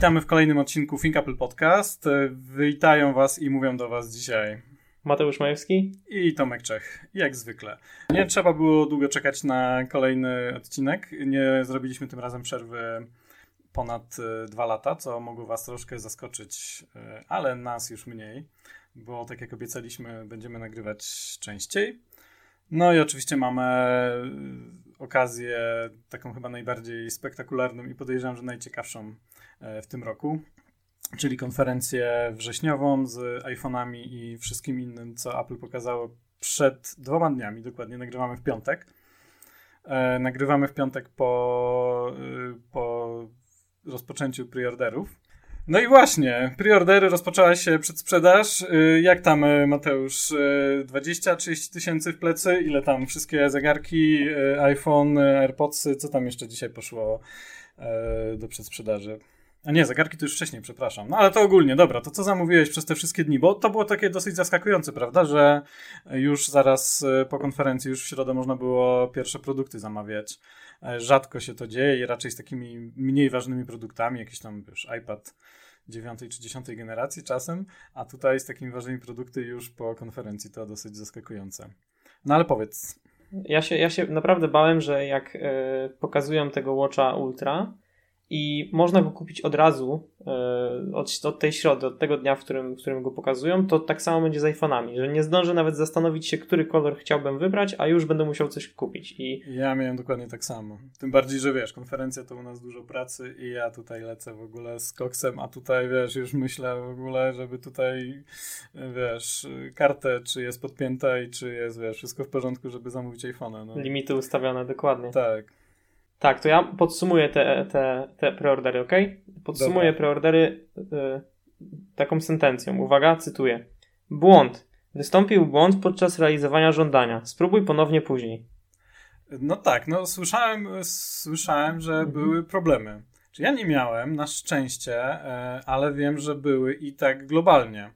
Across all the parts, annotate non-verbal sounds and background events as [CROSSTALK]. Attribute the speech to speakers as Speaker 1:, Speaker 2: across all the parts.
Speaker 1: Witamy w kolejnym odcinku Think Apple Podcast. Witają Was i mówią do Was dzisiaj
Speaker 2: Mateusz Majewski
Speaker 1: i Tomek Czech, jak zwykle. Nie trzeba było długo czekać na kolejny odcinek. Nie zrobiliśmy tym razem przerwy ponad e, dwa lata, co mogło Was troszkę zaskoczyć, e, ale nas już mniej, bo tak jak obiecaliśmy, będziemy nagrywać częściej. No i oczywiście mamy e, okazję taką chyba najbardziej spektakularną i podejrzewam, że najciekawszą w tym roku, czyli konferencję wrześniową z iPhone'ami i wszystkim innym, co Apple pokazało przed dwoma dniami. Dokładnie nagrywamy w piątek. E, nagrywamy w piątek po, po rozpoczęciu preorderów. No i właśnie, preordery rozpoczęła się przedsprzedaż. Y, jak tam, Mateusz? 20-30 y, tysięcy w plecy? Ile tam wszystkie zegarki, iPhone, AirPodsy? Co tam jeszcze dzisiaj poszło do przedsprzedaży? A nie, zegarki to już wcześniej, przepraszam. No ale to ogólnie, dobra, to co zamówiłeś przez te wszystkie dni? Bo to było takie dosyć zaskakujące, prawda, że już zaraz po konferencji, już w środę można było pierwsze produkty zamawiać. E, rzadko się to dzieje i raczej z takimi mniej ważnymi produktami, jakiś tam, wiesz, iPad dziewiątej czy dziesiątej generacji czasem, a tutaj z takimi ważnymi produkty już po konferencji to dosyć zaskakujące. No ale powiedz.
Speaker 2: Ja się, ja się naprawdę bałem, że jak y, pokazują tego Watcha Ultra, i można go kupić od razu, e, od, od tej środy, od tego dnia, w którym, w którym go pokazują, to tak samo będzie z iPhone'ami, że nie zdążę nawet zastanowić się, który kolor chciałbym wybrać, a już będę musiał coś kupić. I...
Speaker 1: Ja miałem dokładnie tak samo. Tym bardziej, że wiesz, konferencja to u nas dużo pracy i ja tutaj lecę w ogóle z koksem, a tutaj wiesz, już myślę w ogóle, żeby tutaj wiesz, kartę, czy jest podpięta i czy jest, wiesz, wszystko w porządku, żeby zamówić iPhone'a. No.
Speaker 2: Limity ustawione, dokładnie.
Speaker 1: Tak.
Speaker 2: Tak, to ja podsumuję te, te, te preordery, ok? Podsumuję Dobra. preordery y, taką sentencją. Uwaga, cytuję. Błąd. Wystąpił błąd podczas realizowania żądania. Spróbuj ponownie później.
Speaker 1: No tak, no słyszałem, słyszałem że mhm. były problemy. Czy ja nie miałem, na szczęście, e, ale wiem, że były i tak globalnie.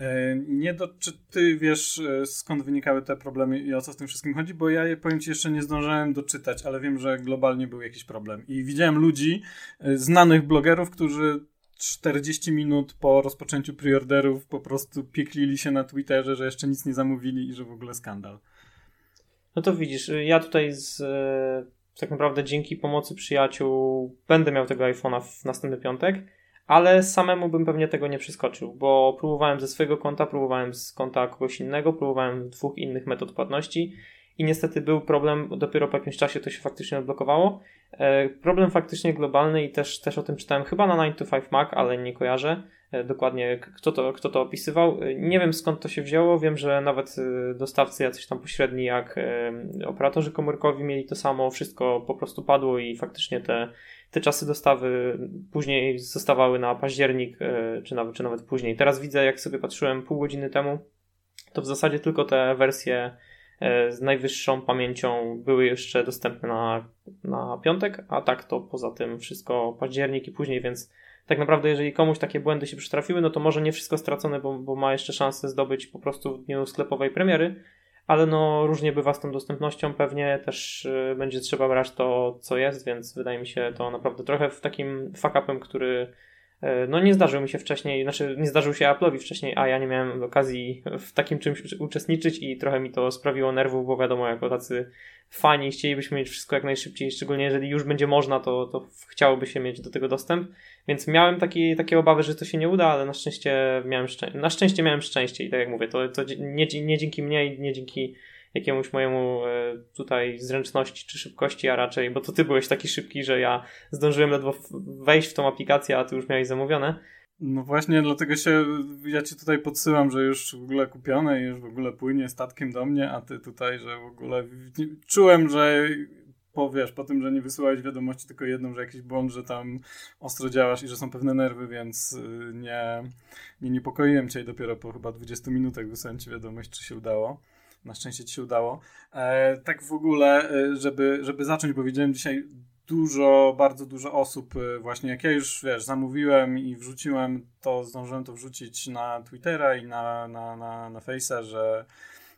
Speaker 1: E, nie do, czy ty wiesz, e, skąd wynikały te problemy i o co w tym wszystkim chodzi? Bo ja je powiem ci jeszcze nie zdążyłem doczytać, ale wiem, że globalnie był jakiś problem. I widziałem ludzi, e, znanych blogerów, którzy 40 minut po rozpoczęciu preorderów po prostu pieklili się na Twitterze, że jeszcze nic nie zamówili i że w ogóle skandal.
Speaker 2: No to widzisz, ja tutaj z, tak naprawdę dzięki pomocy przyjaciół będę miał tego iPhone'a w następny piątek ale samemu bym pewnie tego nie przeskoczył, bo próbowałem ze swojego konta, próbowałem z konta kogoś innego, próbowałem dwóch innych metod płatności i niestety był problem, dopiero po jakimś czasie to się faktycznie odblokowało. E, problem faktycznie globalny i też, też o tym czytałem chyba na 9 to 5 Mac, ale nie kojarzę e, dokładnie kto to, kto to opisywał. E, nie wiem skąd to się wzięło, wiem, że nawet dostawcy jacyś tam pośredni jak operatorzy komórkowi mieli to samo, wszystko po prostu padło i faktycznie te te czasy dostawy później zostawały na październik, e, czy nawet, czy nawet później. Teraz widzę, jak sobie patrzyłem pół godziny temu, to w zasadzie tylko te wersje e, z najwyższą pamięcią były jeszcze dostępne na, na piątek, a tak to poza tym wszystko październik i później, więc tak naprawdę jeżeli komuś takie błędy się przytrafiły, no to może nie wszystko stracone, bo, bo ma jeszcze szansę zdobyć po prostu w dniu sklepowej premiery, ale no różnie bywa z tą dostępnością, pewnie też y, będzie trzeba brać to, co jest, więc wydaje mi się to naprawdę trochę w takim fuck-upem, który no nie zdarzył mi się wcześniej, znaczy nie zdarzył się Apple'owi wcześniej, a ja nie miałem okazji w takim czymś uczestniczyć i trochę mi to sprawiło nerwów, bo wiadomo, jako tacy fani chcielibyśmy mieć wszystko jak najszybciej, szczególnie jeżeli już będzie można, to, to chciałoby się mieć do tego dostęp, więc miałem taki, takie obawy, że to się nie uda, ale na szczęście miałem, szczę- na szczęście miałem szczęście i tak jak mówię, to, to nie, nie dzięki mnie i nie dzięki jakiemuś mojemu e, tutaj zręczności czy szybkości, a raczej, bo to ty byłeś taki szybki, że ja zdążyłem ledwo wejść w tą aplikację, a ty już miałeś zamówione.
Speaker 1: No właśnie, dlatego się, ja ci tutaj podsyłam, że już w ogóle kupione i już w ogóle płynie statkiem do mnie, a ty tutaj, że w ogóle czułem, że po, wiesz, po tym, że nie wysyłałeś wiadomości tylko jedną, że jakiś błąd, że tam ostro działasz i że są pewne nerwy, więc y, nie, nie niepokoiłem cię i dopiero po chyba 20 minutach wysłałem ci wiadomość, czy się udało. Na szczęście ci się udało. E, tak w ogóle, e, żeby, żeby zacząć, bo widziałem dzisiaj dużo, bardzo dużo osób e, właśnie, jak ja już, wiesz, zamówiłem i wrzuciłem, to zdążyłem to wrzucić na Twittera i na, na, na, na Face'a, że,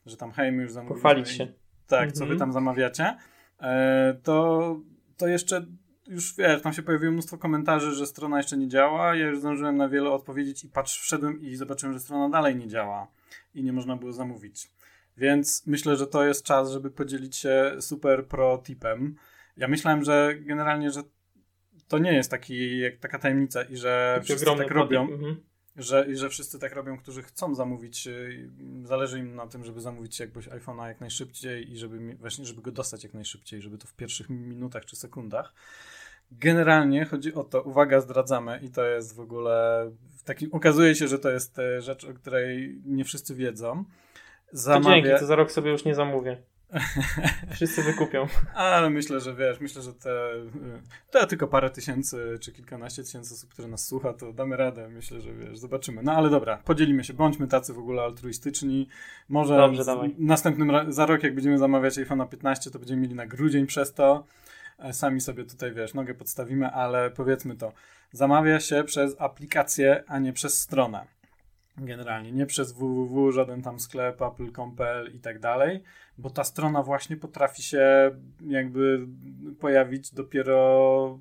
Speaker 1: że tam hej, my już zamówiliśmy.
Speaker 2: Pochwalić się.
Speaker 1: Tak, co wy mhm. tam zamawiacie. E, to, to jeszcze już wiesz, tam się pojawiło mnóstwo komentarzy, że strona jeszcze nie działa. Ja już zdążyłem na wiele odpowiedzieć i patrz, wszedłem i zobaczyłem, że strona dalej nie działa i nie można było zamówić. Więc myślę, że to jest czas, żeby podzielić się super pro tipem. Ja myślałem, że generalnie, że to nie jest taki, jak taka tajemnica i że Taki wszyscy tak robią. Mhm. Że, I że wszyscy tak robią, którzy chcą zamówić, y, zależy im na tym, żeby zamówić jakbyś iPhone'a jak najszybciej i żeby właśnie, żeby go dostać jak najszybciej, żeby to w pierwszych minutach czy sekundach. Generalnie chodzi o to, uwaga, zdradzamy i to jest w ogóle, taki, okazuje się, że to jest e, rzecz, o której nie wszyscy wiedzą.
Speaker 2: Zamawia... To dzięki, to za rok sobie już nie zamówię. [LAUGHS] Wszyscy wykupią.
Speaker 1: Ale myślę, że wiesz, myślę, że te, te tylko parę tysięcy czy kilkanaście tysięcy osób, które nas słucha, to damy radę. Myślę, że wiesz, zobaczymy. No ale dobra, podzielimy się, bądźmy tacy w ogóle altruistyczni. Może Dobrze, dawaj. następnym za rok, jak będziemy zamawiać iPhone 15, to będziemy mieli na grudzień przez to. E, sami sobie tutaj, wiesz, nogę podstawimy, ale powiedzmy to, zamawia się przez aplikację, a nie przez stronę. Generalnie, nie przez www, żaden tam sklep, apple.com.pl i tak dalej, bo ta strona właśnie potrafi się jakby pojawić dopiero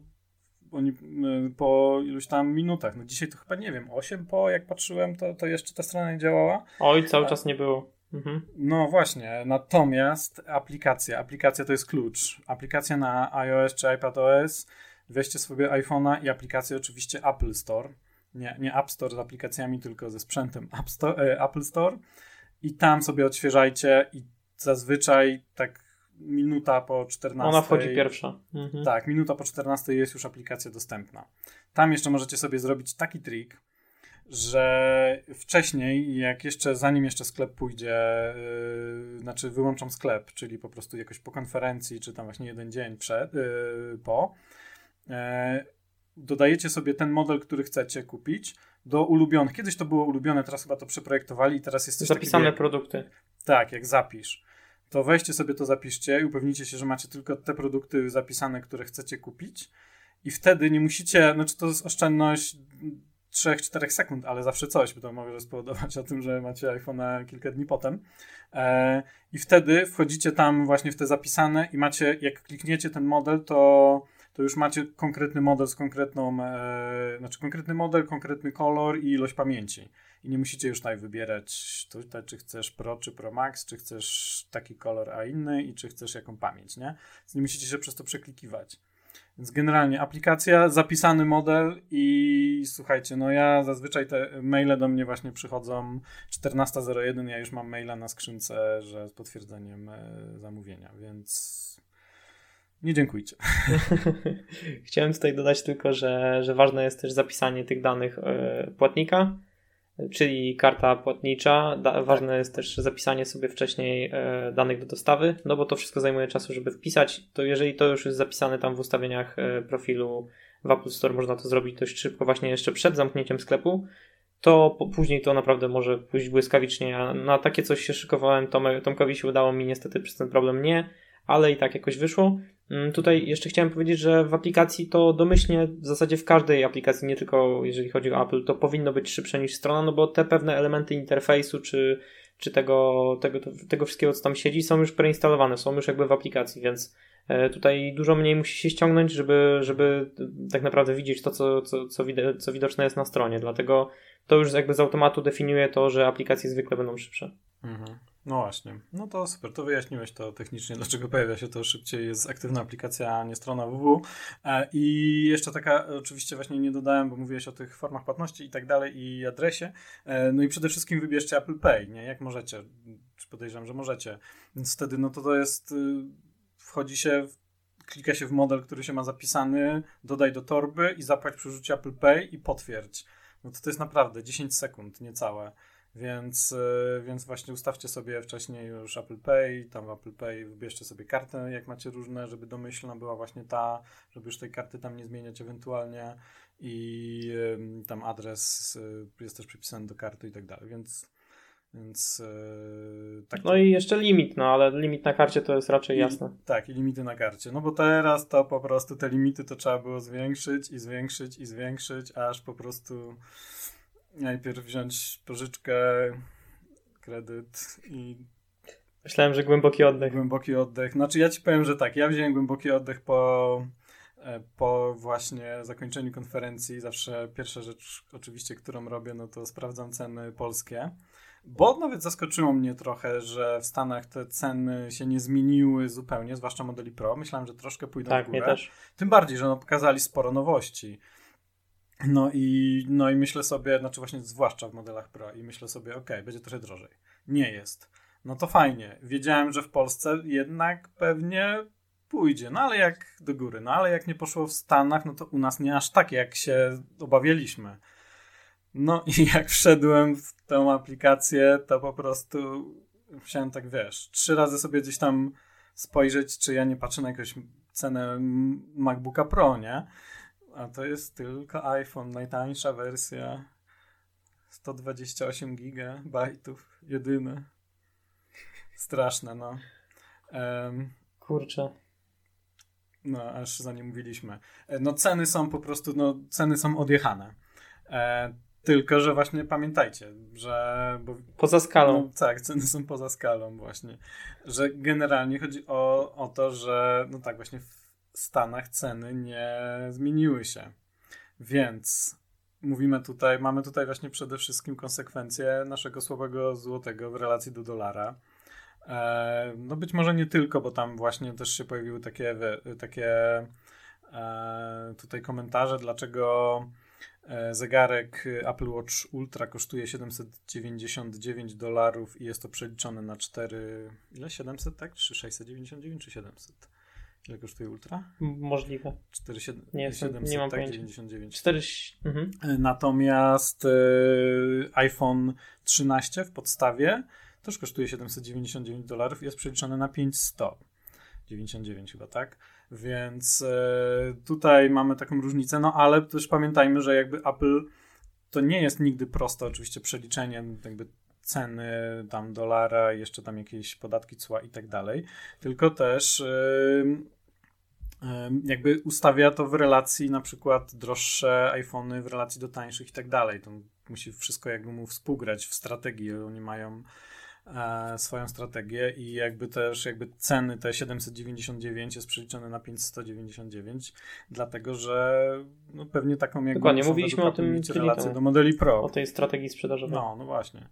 Speaker 1: po iluś tam minutach. No dzisiaj to chyba nie wiem, 8 po jak patrzyłem, to, to jeszcze ta strona nie działała.
Speaker 2: Oj, cały czas nie było. Mhm.
Speaker 1: No właśnie, natomiast aplikacja, aplikacja to jest klucz. Aplikacja na iOS czy iPadOS, weźcie sobie iPhone'a i aplikację oczywiście Apple Store. Nie, nie App Store z aplikacjami, tylko ze sprzętem App Store, Apple Store i tam sobie odświeżajcie i zazwyczaj tak minuta po 14.
Speaker 2: Ona wchodzi pierwsza.
Speaker 1: Mhm. Tak, minuta po 14 jest już aplikacja dostępna. Tam jeszcze możecie sobie zrobić taki trik, że wcześniej, jak jeszcze, zanim jeszcze sklep pójdzie, yy, znaczy wyłączam sklep, czyli po prostu jakoś po konferencji, czy tam właśnie jeden dzień przed, yy, po, yy, dodajecie sobie ten model, który chcecie kupić do ulubionych. Kiedyś to było ulubione, teraz chyba to przeprojektowali i teraz jest coś
Speaker 2: Zapisane
Speaker 1: takiego,
Speaker 2: produkty.
Speaker 1: Tak, jak zapisz. To weźcie sobie to, zapiszcie i upewnijcie się, że macie tylko te produkty zapisane, które chcecie kupić i wtedy nie musicie, znaczy to jest oszczędność 3-4 sekund, ale zawsze coś, bo to może spowodować o tym, że macie iPhone'a kilka dni potem. E, I wtedy wchodzicie tam właśnie w te zapisane i macie, jak klikniecie ten model, to, to już macie konkretny model z konkretną, e, znaczy konkretny model, konkretny kolor i ilość pamięci. I nie musicie już tutaj wybierać tutaj, czy chcesz Pro, czy Pro Max, czy chcesz taki kolor, a inny i czy chcesz jaką pamięć, nie? Więc nie musicie się przez to przeklikiwać. Więc generalnie aplikacja, zapisany model i słuchajcie, no ja zazwyczaj te maile do mnie właśnie przychodzą 14.01, ja już mam maila na skrzynce, że z potwierdzeniem e, zamówienia, więc nie dziękujcie. [LAUGHS]
Speaker 2: Chciałem tutaj dodać tylko, że, że ważne jest też zapisanie tych danych e, płatnika czyli karta płatnicza. Da, ważne jest też zapisanie sobie wcześniej e, danych do dostawy, no bo to wszystko zajmuje czasu, żeby wpisać. To jeżeli to już jest zapisane tam w ustawieniach e, profilu w Apple Store, można to zrobić dość szybko, właśnie jeszcze przed zamknięciem sklepu. To później to naprawdę może pójść błyskawicznie. Ja na takie coś się szykowałem, Tomek, Tomkowi się udało mi niestety przez ten problem nie, ale i tak jakoś wyszło. Mm, tutaj jeszcze chciałem powiedzieć, że w aplikacji to domyślnie, w zasadzie w każdej aplikacji, nie tylko jeżeli chodzi o Apple, to powinno być szybsze niż strona, no bo te pewne elementy interfejsu czy, czy tego, tego, tego wszystkiego, co tam siedzi, są już preinstalowane, są już jakby w aplikacji, więc e, tutaj dużo mniej musi się ściągnąć, żeby, żeby tak naprawdę widzieć to, co, co, co, co widoczne jest na stronie. Dlatego to już jakby z automatu definiuje to, że aplikacje zwykle będą szybsze.
Speaker 1: Mhm. No właśnie. No to super, to wyjaśniłeś to technicznie, dlaczego pojawia się to szybciej, jest aktywna aplikacja, a nie strona www. E, I jeszcze taka, oczywiście właśnie nie dodałem, bo mówiłeś o tych formach płatności i tak dalej i adresie. E, no i przede wszystkim wybierzcie Apple Pay, nie? Jak możecie, czy podejrzewam, że możecie. Więc wtedy, no to to jest, y, wchodzi się, klika się w model, który się ma zapisany, dodaj do torby i zapłać przy użyciu Apple Pay i potwierdź. No to to jest naprawdę 10 sekund, niecałe. Więc, e, więc właśnie ustawcie sobie wcześniej już Apple Pay, tam w Apple Pay wybierzcie sobie kartę, jak macie różne, żeby domyślna była właśnie ta, żeby już tej karty tam nie zmieniać ewentualnie i tam adres e, jest też przypisany do karty i tak dalej, więc więc yy,
Speaker 2: tak. No i jeszcze limit, no ale limit na karcie to jest raczej
Speaker 1: I,
Speaker 2: jasne.
Speaker 1: Tak, i limity na karcie. No bo teraz to po prostu te limity to trzeba było zwiększyć i zwiększyć i zwiększyć, aż po prostu najpierw wziąć pożyczkę, kredyt i.
Speaker 2: Myślałem, że głęboki oddech.
Speaker 1: Głęboki oddech. Znaczy, ja ci powiem, że tak. Ja wziąłem głęboki oddech po, E, po właśnie zakończeniu konferencji zawsze pierwsza rzecz oczywiście, którą robię, no to sprawdzam ceny polskie. Bo nawet zaskoczyło mnie trochę, że w Stanach te ceny się nie zmieniły zupełnie, zwłaszcza modeli Pro. Myślałem, że troszkę pójdą
Speaker 2: tak,
Speaker 1: w górę.
Speaker 2: Też.
Speaker 1: Tym bardziej, że no, pokazali sporo nowości. No i, no i myślę sobie, znaczy właśnie zwłaszcza w modelach Pro i myślę sobie, ok, będzie trochę drożej. Nie jest. No to fajnie. Wiedziałem, że w Polsce jednak pewnie pójdzie, no ale jak do góry, no ale jak nie poszło w Stanach, no to u nas nie aż tak, jak się obawialiśmy. No i [LAUGHS] jak wszedłem w tę aplikację, to po prostu musiałem tak, wiesz, trzy razy sobie gdzieś tam spojrzeć, czy ja nie patrzę na jakąś cenę MacBooka Pro, nie? A to jest tylko iPhone, najtańsza wersja. 128 gigabajtów, jedyny. Straszne, no. Um,
Speaker 2: Kurczę.
Speaker 1: No, aż za nie mówiliśmy. E, no, ceny są po prostu, no, ceny są odjechane. E, tylko, że właśnie pamiętajcie, że. Bo,
Speaker 2: poza skalą.
Speaker 1: No, tak, ceny są poza skalą, właśnie. Że generalnie chodzi o, o to, że no tak, właśnie Stanach ceny nie zmieniły się. Więc mówimy tutaj, mamy tutaj właśnie przede wszystkim konsekwencje naszego słabego złotego w relacji do dolara. E, no być może nie tylko, bo tam właśnie też się pojawiły takie, takie e, tutaj komentarze, dlaczego e, zegarek Apple Watch Ultra kosztuje 799 dolarów i jest to przeliczone na 4, ile? 700, tak? Czy 699 czy 700? Ile kosztuje Ultra?
Speaker 2: Możliwe.
Speaker 1: 4, 7,
Speaker 2: nie,
Speaker 1: 700,
Speaker 2: nie mam
Speaker 1: tak?
Speaker 2: pojęcia.
Speaker 1: 99.
Speaker 2: 4, mhm.
Speaker 1: Natomiast y, iPhone 13 w podstawie też kosztuje 799 dolarów i jest przeliczone na 599 chyba, tak? Więc e, tutaj mamy taką różnicę, no ale też pamiętajmy, że jakby Apple to nie jest nigdy proste oczywiście przeliczenie jakby ceny tam dolara, jeszcze tam jakieś podatki, cła i tak dalej, tylko też jakby ustawia to w relacji na przykład droższe iPhony w relacji do tańszych i tak dalej. To musi wszystko jakby mu współgrać w strategii. Oni mają e, swoją strategię i jakby też jakby ceny te 799 jest przeliczone na 599, dlatego że no pewnie taką jakby
Speaker 2: Dokładnie, mówiliśmy o tym
Speaker 1: relację do modeli Pro.
Speaker 2: O tej strategii sprzedażowej.
Speaker 1: No, no właśnie.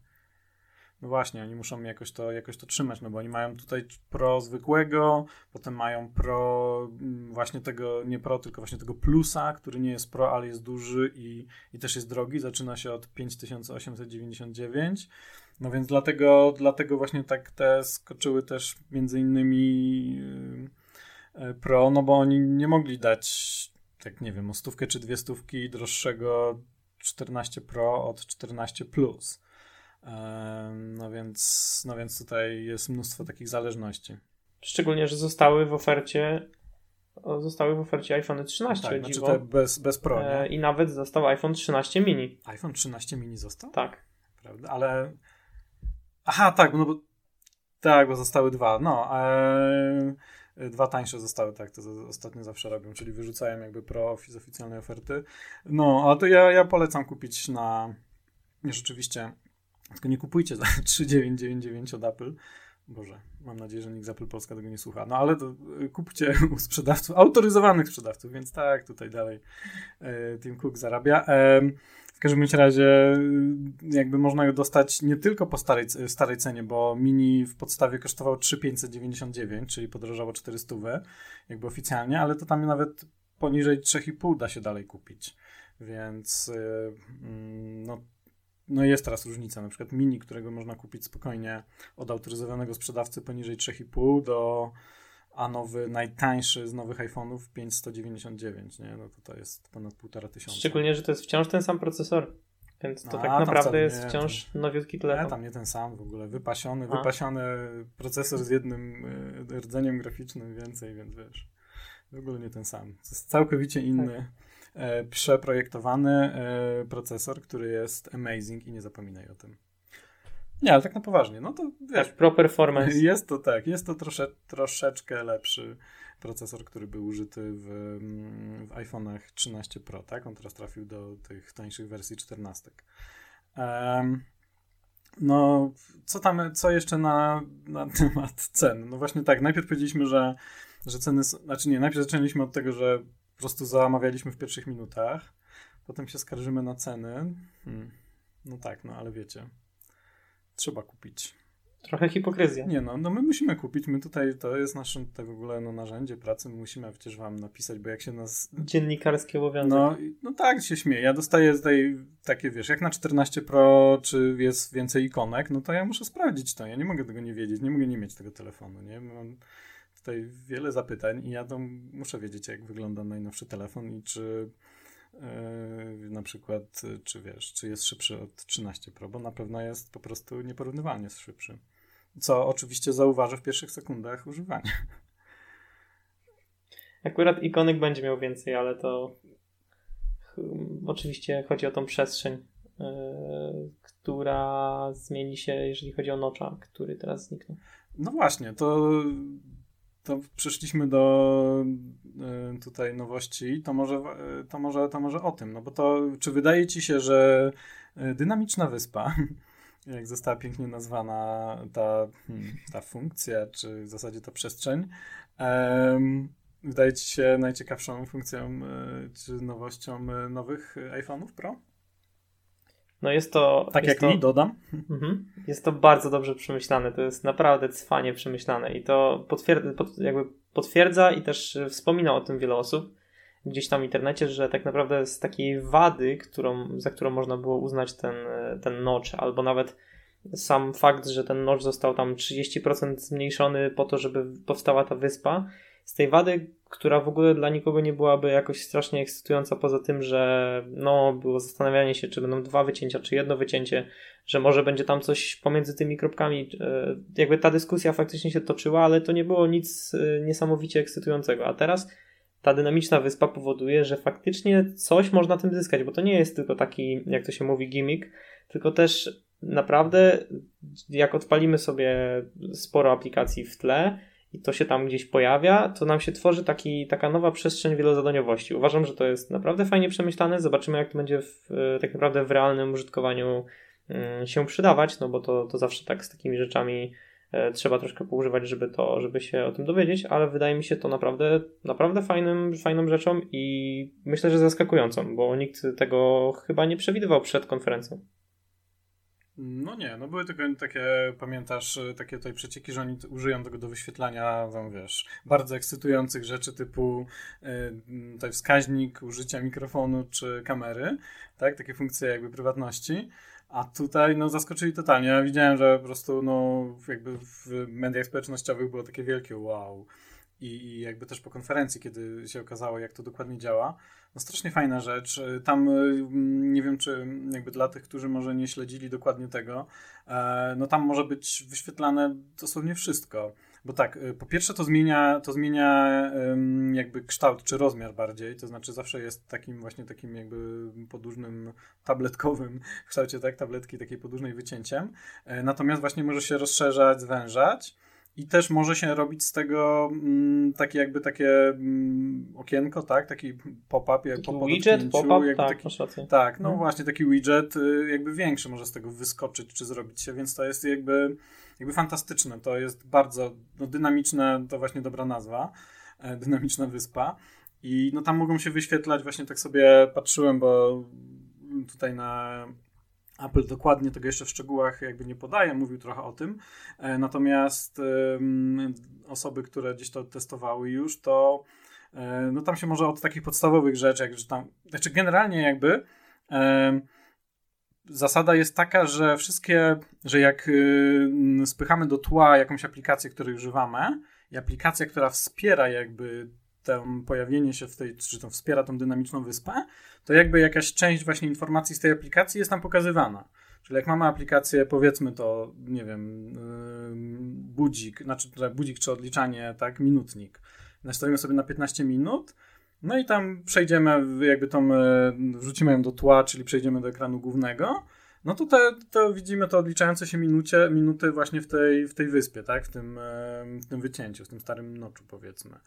Speaker 1: No właśnie, oni muszą jakoś to, jakoś to trzymać, no bo oni mają tutaj pro zwykłego, potem mają pro mm, właśnie tego, nie pro, tylko właśnie tego plusa, który nie jest pro, ale jest duży i, i też jest drogi, zaczyna się od 5899 no więc dlatego, dlatego właśnie tak te skoczyły też między innymi yy, yy, Pro, no bo oni nie mogli dać, tak nie wiem, o stówkę czy dwie stówki droższego 14 Pro od 14 Plus. No więc, no więc tutaj jest mnóstwo takich zależności.
Speaker 2: Szczególnie, że zostały w ofercie zostały w ofercie iPhone 13. Tak,
Speaker 1: znaczy te bez, bez Pro.
Speaker 2: E, I nawet został iPhone 13 mini.
Speaker 1: iPhone 13 mini został?
Speaker 2: Tak.
Speaker 1: Prawda? Ale Aha, tak, no bo tak, bo zostały dwa. No, e, dwa tańsze zostały, tak, to ostatnio zawsze robią, czyli wyrzucają jakby pro z oficjalnej oferty. No, a to ja, ja polecam kupić na rzeczywiście, tylko nie kupujcie za [LAUGHS] 3999 od Apple. Boże, mam nadzieję, że nikt z Apple Polska tego nie słucha. No ale to y, kupcie [LAUGHS] u sprzedawców, autoryzowanych sprzedawców, więc tak, tutaj dalej e, Tim Cook zarabia. W każdym razie y, jakby można ją dostać nie tylko po starej, starej cenie, bo mini w podstawie kosztował 3599, czyli podrożało 400 jakby oficjalnie, ale to tam nawet poniżej 3,5 da się dalej kupić. Więc yy, no, no jest teraz różnica. Na przykład mini, którego można kupić spokojnie od autoryzowanego sprzedawcy poniżej 3,5 do a nowy, najtańszy z nowych iPhone'ów 5199, nie? No to to jest ponad półtora tysiąca.
Speaker 2: Szczególnie, że to jest wciąż ten sam procesor. Więc to a, tak naprawdę jest nie, wciąż to, nowiutki telefon.
Speaker 1: Nie, tam nie ten sam w ogóle. Wypasiony, a. wypasiony procesor z jednym y, rdzeniem graficznym więcej, więc wiesz. W ogóle nie ten sam. To jest całkowicie inny, tak. E, przeprojektowany e, procesor, który jest amazing i nie zapominaj o tym. Nie, ale tak na poważnie, no to wiesz.
Speaker 2: Tak, pro performance.
Speaker 1: Jest to tak, jest to trosze, troszeczkę lepszy procesor, który był użyty w, w iPhone'ach 13 Pro, tak? On teraz trafił do tych tańszych wersji 14. Um, no, co tam, co jeszcze na, na temat cen? No właśnie tak, najpierw powiedzieliśmy, że, że ceny, znaczy nie, najpierw zaczęliśmy od tego, że po prostu zamawialiśmy w pierwszych minutach. Potem się skarżymy na ceny. Hmm. No tak, no ale wiecie, trzeba kupić.
Speaker 2: Trochę hipokryzja.
Speaker 1: Nie no, no my musimy kupić, my tutaj, to jest nasze tutaj w ogóle no, narzędzie pracy, my musimy przecież wam napisać, bo jak się nas...
Speaker 2: Dziennikarski obowiązek.
Speaker 1: No, no tak, się śmieję. Ja dostaję tutaj takie, wiesz, jak na 14 Pro, czy jest więcej ikonek, no to ja muszę sprawdzić to, ja nie mogę tego nie wiedzieć, nie mogę nie mieć tego telefonu, nie? Mam tutaj wiele zapytań i ja to muszę wiedzieć, jak wygląda najnowszy telefon i czy Yy, na przykład, czy wiesz, czy jest szybszy od 13 Pro, bo na pewno jest po prostu nieporównywalnie szybszy. Co oczywiście zauważę w pierwszych sekundach używania.
Speaker 2: Akurat ikonek będzie miał więcej, ale to hmm, oczywiście chodzi o tą przestrzeń, yy, która zmieni się, jeżeli chodzi o nocza, który teraz zniknął.
Speaker 1: No właśnie, to to przeszliśmy do y, tutaj nowości, to może, to, może, to może o tym, no bo to, czy wydaje ci się, że y, dynamiczna wyspa, [LAUGHS] jak została pięknie nazwana ta, hmm, ta funkcja, czy w zasadzie ta przestrzeń, wydaje ci się najciekawszą funkcją, y, czy nowością nowych iPhone'ów Pro?
Speaker 2: No jest to.
Speaker 1: Tak
Speaker 2: jest
Speaker 1: jak
Speaker 2: to,
Speaker 1: mi dodam.
Speaker 2: Mhm. Jest to bardzo dobrze przemyślane. To jest naprawdę cwanie przemyślane i to potwierdza, pod, jakby potwierdza i też wspomina o tym wiele osób gdzieś tam w internecie, że tak naprawdę z takiej wady, którą, za którą można było uznać ten, ten notch, albo nawet sam fakt, że ten notch został tam 30% zmniejszony po to, żeby powstała ta wyspa, z tej wady, która w ogóle dla nikogo nie byłaby jakoś strasznie ekscytująca, poza tym, że no, było zastanawianie się, czy będą dwa wycięcia, czy jedno wycięcie, że może będzie tam coś pomiędzy tymi kropkami. E, jakby ta dyskusja faktycznie się toczyła, ale to nie było nic e, niesamowicie ekscytującego. A teraz ta dynamiczna wyspa powoduje, że faktycznie coś można tym zyskać, bo to nie jest tylko taki, jak to się mówi, gimmick, tylko też naprawdę, jak odpalimy sobie sporo aplikacji w tle, i to się tam gdzieś pojawia, to nam się tworzy taki, taka nowa przestrzeń wielozadaniowości. Uważam, że to jest naprawdę fajnie przemyślane. Zobaczymy, jak to będzie w, e, tak naprawdę w realnym użytkowaniu mm, się przydawać, no bo to, to zawsze tak z takimi rzeczami e, trzeba troszkę poużywać, żeby to, żeby się o tym dowiedzieć, ale wydaje mi się to naprawdę, naprawdę fajnym, fajną rzeczą i myślę, że zaskakującą, bo nikt tego chyba nie przewidywał przed konferencją.
Speaker 1: No nie, no były tylko takie, pamiętasz, takie tutaj przecieki, że oni użyją tego do wyświetlania, tam wiesz, bardzo ekscytujących rzeczy typu y, tutaj wskaźnik użycia mikrofonu czy kamery, tak, takie funkcje jakby prywatności. A tutaj no zaskoczyli totalnie. Ja widziałem, że po prostu no jakby w mediach społecznościowych było takie wielkie wow. I, I jakby też po konferencji, kiedy się okazało, jak to dokładnie działa, no strasznie fajna rzecz. Tam y, nie wiem, czy jakby dla tych, którzy może nie śledzili dokładnie tego, e, no tam może być wyświetlane dosłownie wszystko. Bo tak, po pierwsze to zmienia, to zmienia jakby kształt czy rozmiar bardziej, to znaczy zawsze jest takim właśnie takim jakby podłużnym tabletkowym kształcie tak, tabletki takiej podłużnej wycięciem. E, natomiast właśnie może się rozszerzać, zwężać. I też może się robić z tego mm, takie jakby takie mm, okienko, tak? Taki pop-up.
Speaker 2: Taki po widget, pop-up, tak,
Speaker 1: taki, Tak, no, no, właśnie taki widget y, jakby większy może z tego wyskoczyć czy zrobić się, więc to jest jakby, jakby fantastyczne. To jest bardzo no, dynamiczne, to właśnie dobra nazwa, e, dynamiczna wyspa. I no tam mogą się wyświetlać, właśnie tak sobie patrzyłem, bo tutaj na Apple dokładnie tego jeszcze w szczegółach jakby nie podaje, mówił trochę o tym. E, natomiast osoby, które gdzieś to testowały już, to e, no tam się może od takich podstawowych rzeczy, jak że tam, znaczy generalnie jakby zasada jest taka, że wszystkie, że jak y, spychamy do tła jakąś aplikację, której używamy i aplikacja, która wspiera jakby to pojawienie się w tej, czy to wspiera tą dynamiczną wyspę, to jakby jakaś część właśnie informacji z tej aplikacji jest tam pokazywana. Czyli jak mamy aplikację, powiedzmy to, nie wiem, yy, budzik, znaczy budzik czy odliczanie, tak, minutnik. Nastawimy sobie na 15 minut, no i tam przejdziemy, jakby tą, yy, wrzucimy ją do tła, czyli przejdziemy do ekranu głównego no tutaj to widzimy to odliczające się minucie, minuty właśnie w tej, w tej wyspie, tak? W tym, w tym wycięciu, w tym starym noczu powiedzmy.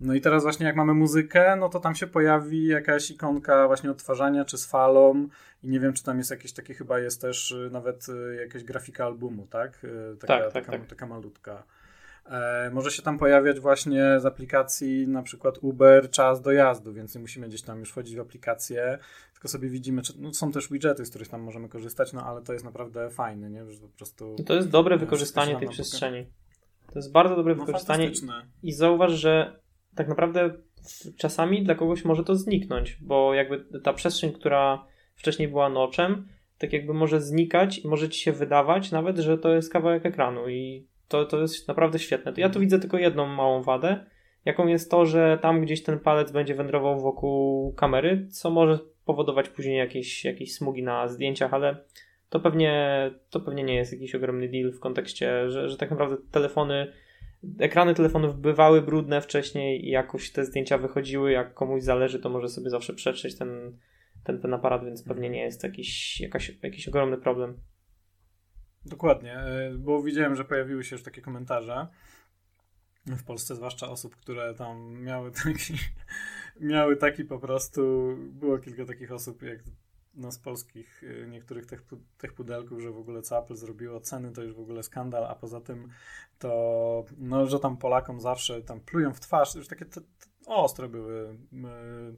Speaker 1: No i teraz właśnie jak mamy muzykę, no to tam się pojawi jakaś ikonka właśnie odtwarzania czy z falą i nie wiem, czy tam jest jakieś takie, chyba jest też y, nawet y, jakaś grafika albumu, tak? Y, taka,
Speaker 2: tak, tak,
Speaker 1: taka,
Speaker 2: tak.
Speaker 1: taka malutka. E, może się tam pojawiać właśnie z aplikacji na przykład Uber czas dojazdu, więc nie musimy gdzieś tam już wchodzić w aplikację, tylko sobie widzimy, czy, no, są też widgety, z których tam możemy korzystać, no ale to jest naprawdę fajne, nie? Że po prostu...
Speaker 2: To jest dobre wykorzystanie tej przestrzeni. To jest bardzo dobre no, wykorzystanie i zauważ, że tak naprawdę czasami dla kogoś może to zniknąć, bo jakby ta przestrzeń, która wcześniej była noczem, tak jakby może znikać i może ci się wydawać nawet, że to jest kawałek ekranu i to, to jest naprawdę świetne. Ja tu widzę tylko jedną małą wadę, jaką jest to, że tam gdzieś ten palec będzie wędrował wokół kamery, co może powodować później jakieś, jakieś smugi na zdjęciach, ale to pewnie, to pewnie nie jest jakiś ogromny deal w kontekście, że, że tak naprawdę telefony, ekrany telefonów bywały brudne wcześniej i jakoś te zdjęcia wychodziły, jak komuś zależy, to może sobie zawsze przetrzeć ten, ten, ten aparat, więc pewnie nie jest jakiś, jakaś, jakiś ogromny problem.
Speaker 1: Dokładnie, e, bo widziałem, że pojawiły się już takie komentarze w Polsce, zwłaszcza osób, które tam miały [LAUGHS] taki, miały taki po prostu, było kilka takich osób, jak no, z polskich e, niektórych tych, tych pudelków, że w ogóle co Apple zrobiło, ceny to już w ogóle skandal, a poza tym to, no, że tam Polakom zawsze tam plują w twarz, już takie ostre były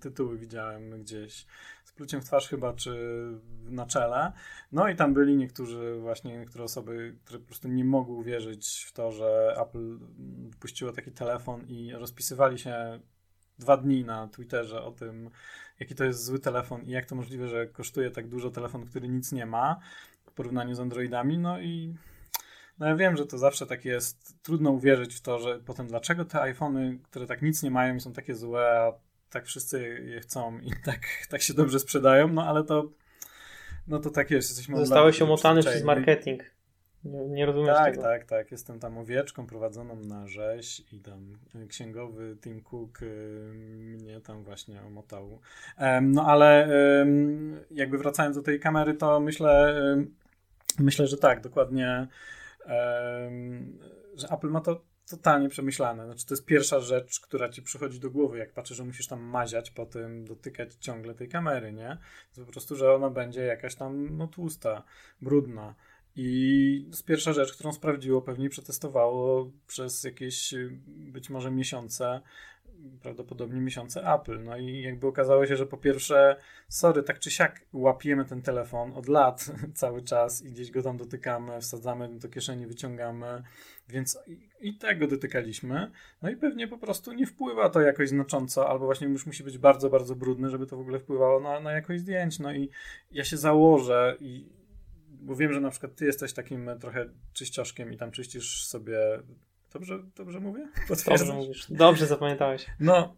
Speaker 1: tytuły, widziałem gdzieś z pluciem w twarz chyba, czy na czele. No i tam byli niektórzy właśnie, niektóre osoby, które po prostu nie mogły uwierzyć w to, że Apple puściło taki telefon i rozpisywali się dwa dni na Twitterze o tym, jaki to jest zły telefon i jak to możliwe, że kosztuje tak dużo telefon, który nic nie ma w porównaniu z Androidami. No i no ja wiem, że to zawsze tak jest. Trudno uwierzyć w to, że potem dlaczego te iPhony, które tak nic nie mają i są takie złe, a tak wszyscy je chcą i [LAUGHS] tak, tak się dobrze sprzedają, no ale to no to tak jest. Jesteśmy
Speaker 2: Zostałeś omotany przez marketing. Nie, nie rozumiesz
Speaker 1: tak,
Speaker 2: tego.
Speaker 1: Tak, tak, Jestem tam owieczką prowadzoną na rzeź i tam księgowy Tim Cook y, mnie tam właśnie omotał. no ale jakby wracając do tej kamery, to myślę, myślę, że tak, dokładnie że Apple ma to totalnie przemyślane. Znaczy, to jest pierwsza rzecz, która ci przychodzi do głowy, jak patrzysz, że musisz tam maziać po tym, dotykać ciągle tej kamery, nie? To po prostu, że ona będzie jakaś tam no, tłusta, brudna. I to jest pierwsza rzecz, którą sprawdziło, pewnie przetestowało przez jakieś być może miesiące prawdopodobnie miesiące Apple. No i jakby okazało się, że po pierwsze, sorry, tak czy siak łapiemy ten telefon od lat [LAUGHS] cały czas i gdzieś go tam dotykamy, wsadzamy do kieszeni, wyciągamy, więc i, i tego dotykaliśmy. No i pewnie po prostu nie wpływa to jakoś znacząco, albo właśnie już musi być bardzo, bardzo brudny, żeby to w ogóle wpływało na, na jakość zdjęć. No i ja się założę i bo wiem, że na przykład ty jesteś takim trochę czyścioszkiem i tam czyścisz sobie Dobrze, dobrze mówię? [LAUGHS]
Speaker 2: Dobrze mówisz. Dobrze zapamiętałeś.
Speaker 1: No,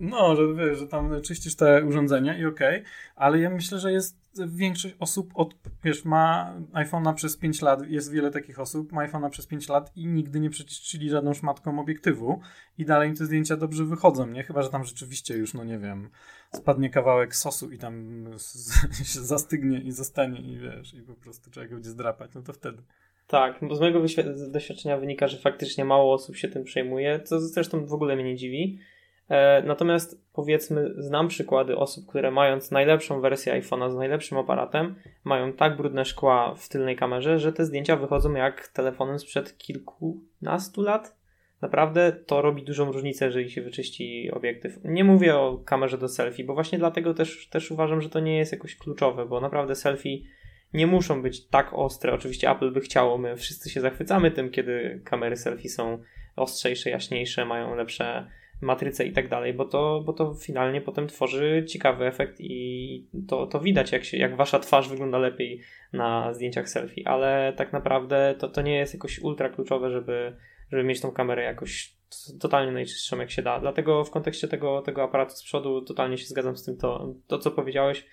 Speaker 1: no, że wiesz, że tam czyścisz te urządzenia i okej, okay, ale ja myślę, że jest większość osób od, wiesz, ma iPhone'a przez 5 lat, jest wiele takich osób, ma iPhone'a przez 5 lat i nigdy nie przeczyścili żadną szmatką obiektywu i dalej im te zdjęcia dobrze wychodzą, nie? Chyba, że tam rzeczywiście już, no nie wiem, spadnie kawałek sosu i tam [LAUGHS] się zastygnie i zostanie i wiesz, i po prostu trzeba go będzie zdrapać, no to wtedy.
Speaker 2: Tak, bo z mojego doświadczenia wynika, że faktycznie mało osób się tym przejmuje, co zresztą w ogóle mnie nie dziwi. E, natomiast powiedzmy, znam przykłady osób, które mając najlepszą wersję iPhone'a z najlepszym aparatem, mają tak brudne szkła w tylnej kamerze, że te zdjęcia wychodzą jak telefonem sprzed kilkunastu lat. Naprawdę to robi dużą różnicę, jeżeli się wyczyści obiektyw. Nie mówię o kamerze do selfie, bo właśnie dlatego też, też uważam, że to nie jest jakoś kluczowe, bo naprawdę selfie nie muszą być tak ostre. Oczywiście Apple by chciało, my wszyscy się zachwycamy tym, kiedy kamery selfie są ostrzejsze, jaśniejsze, mają lepsze matryce i tak dalej, bo to, bo to finalnie potem tworzy ciekawy efekt i to, to widać, jak, się, jak wasza twarz wygląda lepiej na zdjęciach selfie, ale tak naprawdę to, to nie jest jakoś ultra kluczowe, żeby, żeby mieć tą kamerę jakoś totalnie najczystszą jak się da. Dlatego w kontekście tego, tego aparatu z przodu totalnie się zgadzam z tym, to, to co powiedziałeś,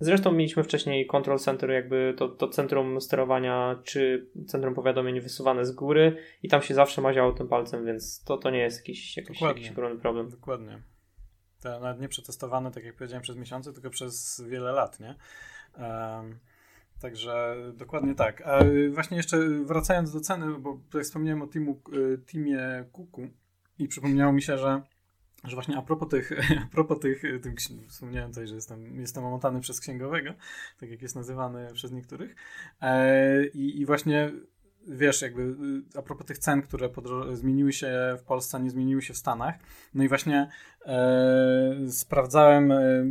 Speaker 2: Zresztą mieliśmy wcześniej control center, jakby to, to centrum sterowania czy centrum powiadomień wysuwane z góry i tam się zawsze maziało tym palcem, więc to, to nie jest jakiś, jakiś, jakiś ogromny problem.
Speaker 1: Dokładnie. To nawet nie przetestowane, tak jak powiedziałem, przez miesiące, tylko przez wiele lat, nie? Um, także dokładnie tak. A właśnie jeszcze wracając do ceny, bo tutaj wspomniałem o teamu, y, teamie Kuku i przypomniało mi się, że że właśnie a propos tych, [LAUGHS] a propos tych, tym, wspomniałem tutaj, że jestem, jestem omotany przez księgowego, tak jak jest nazywany przez niektórych. E, i, I właśnie wiesz, jakby y, a propos tych cen, które zmieniły się w Polsce, nie zmieniły się w Stanach. No i właśnie e, sprawdzałem e,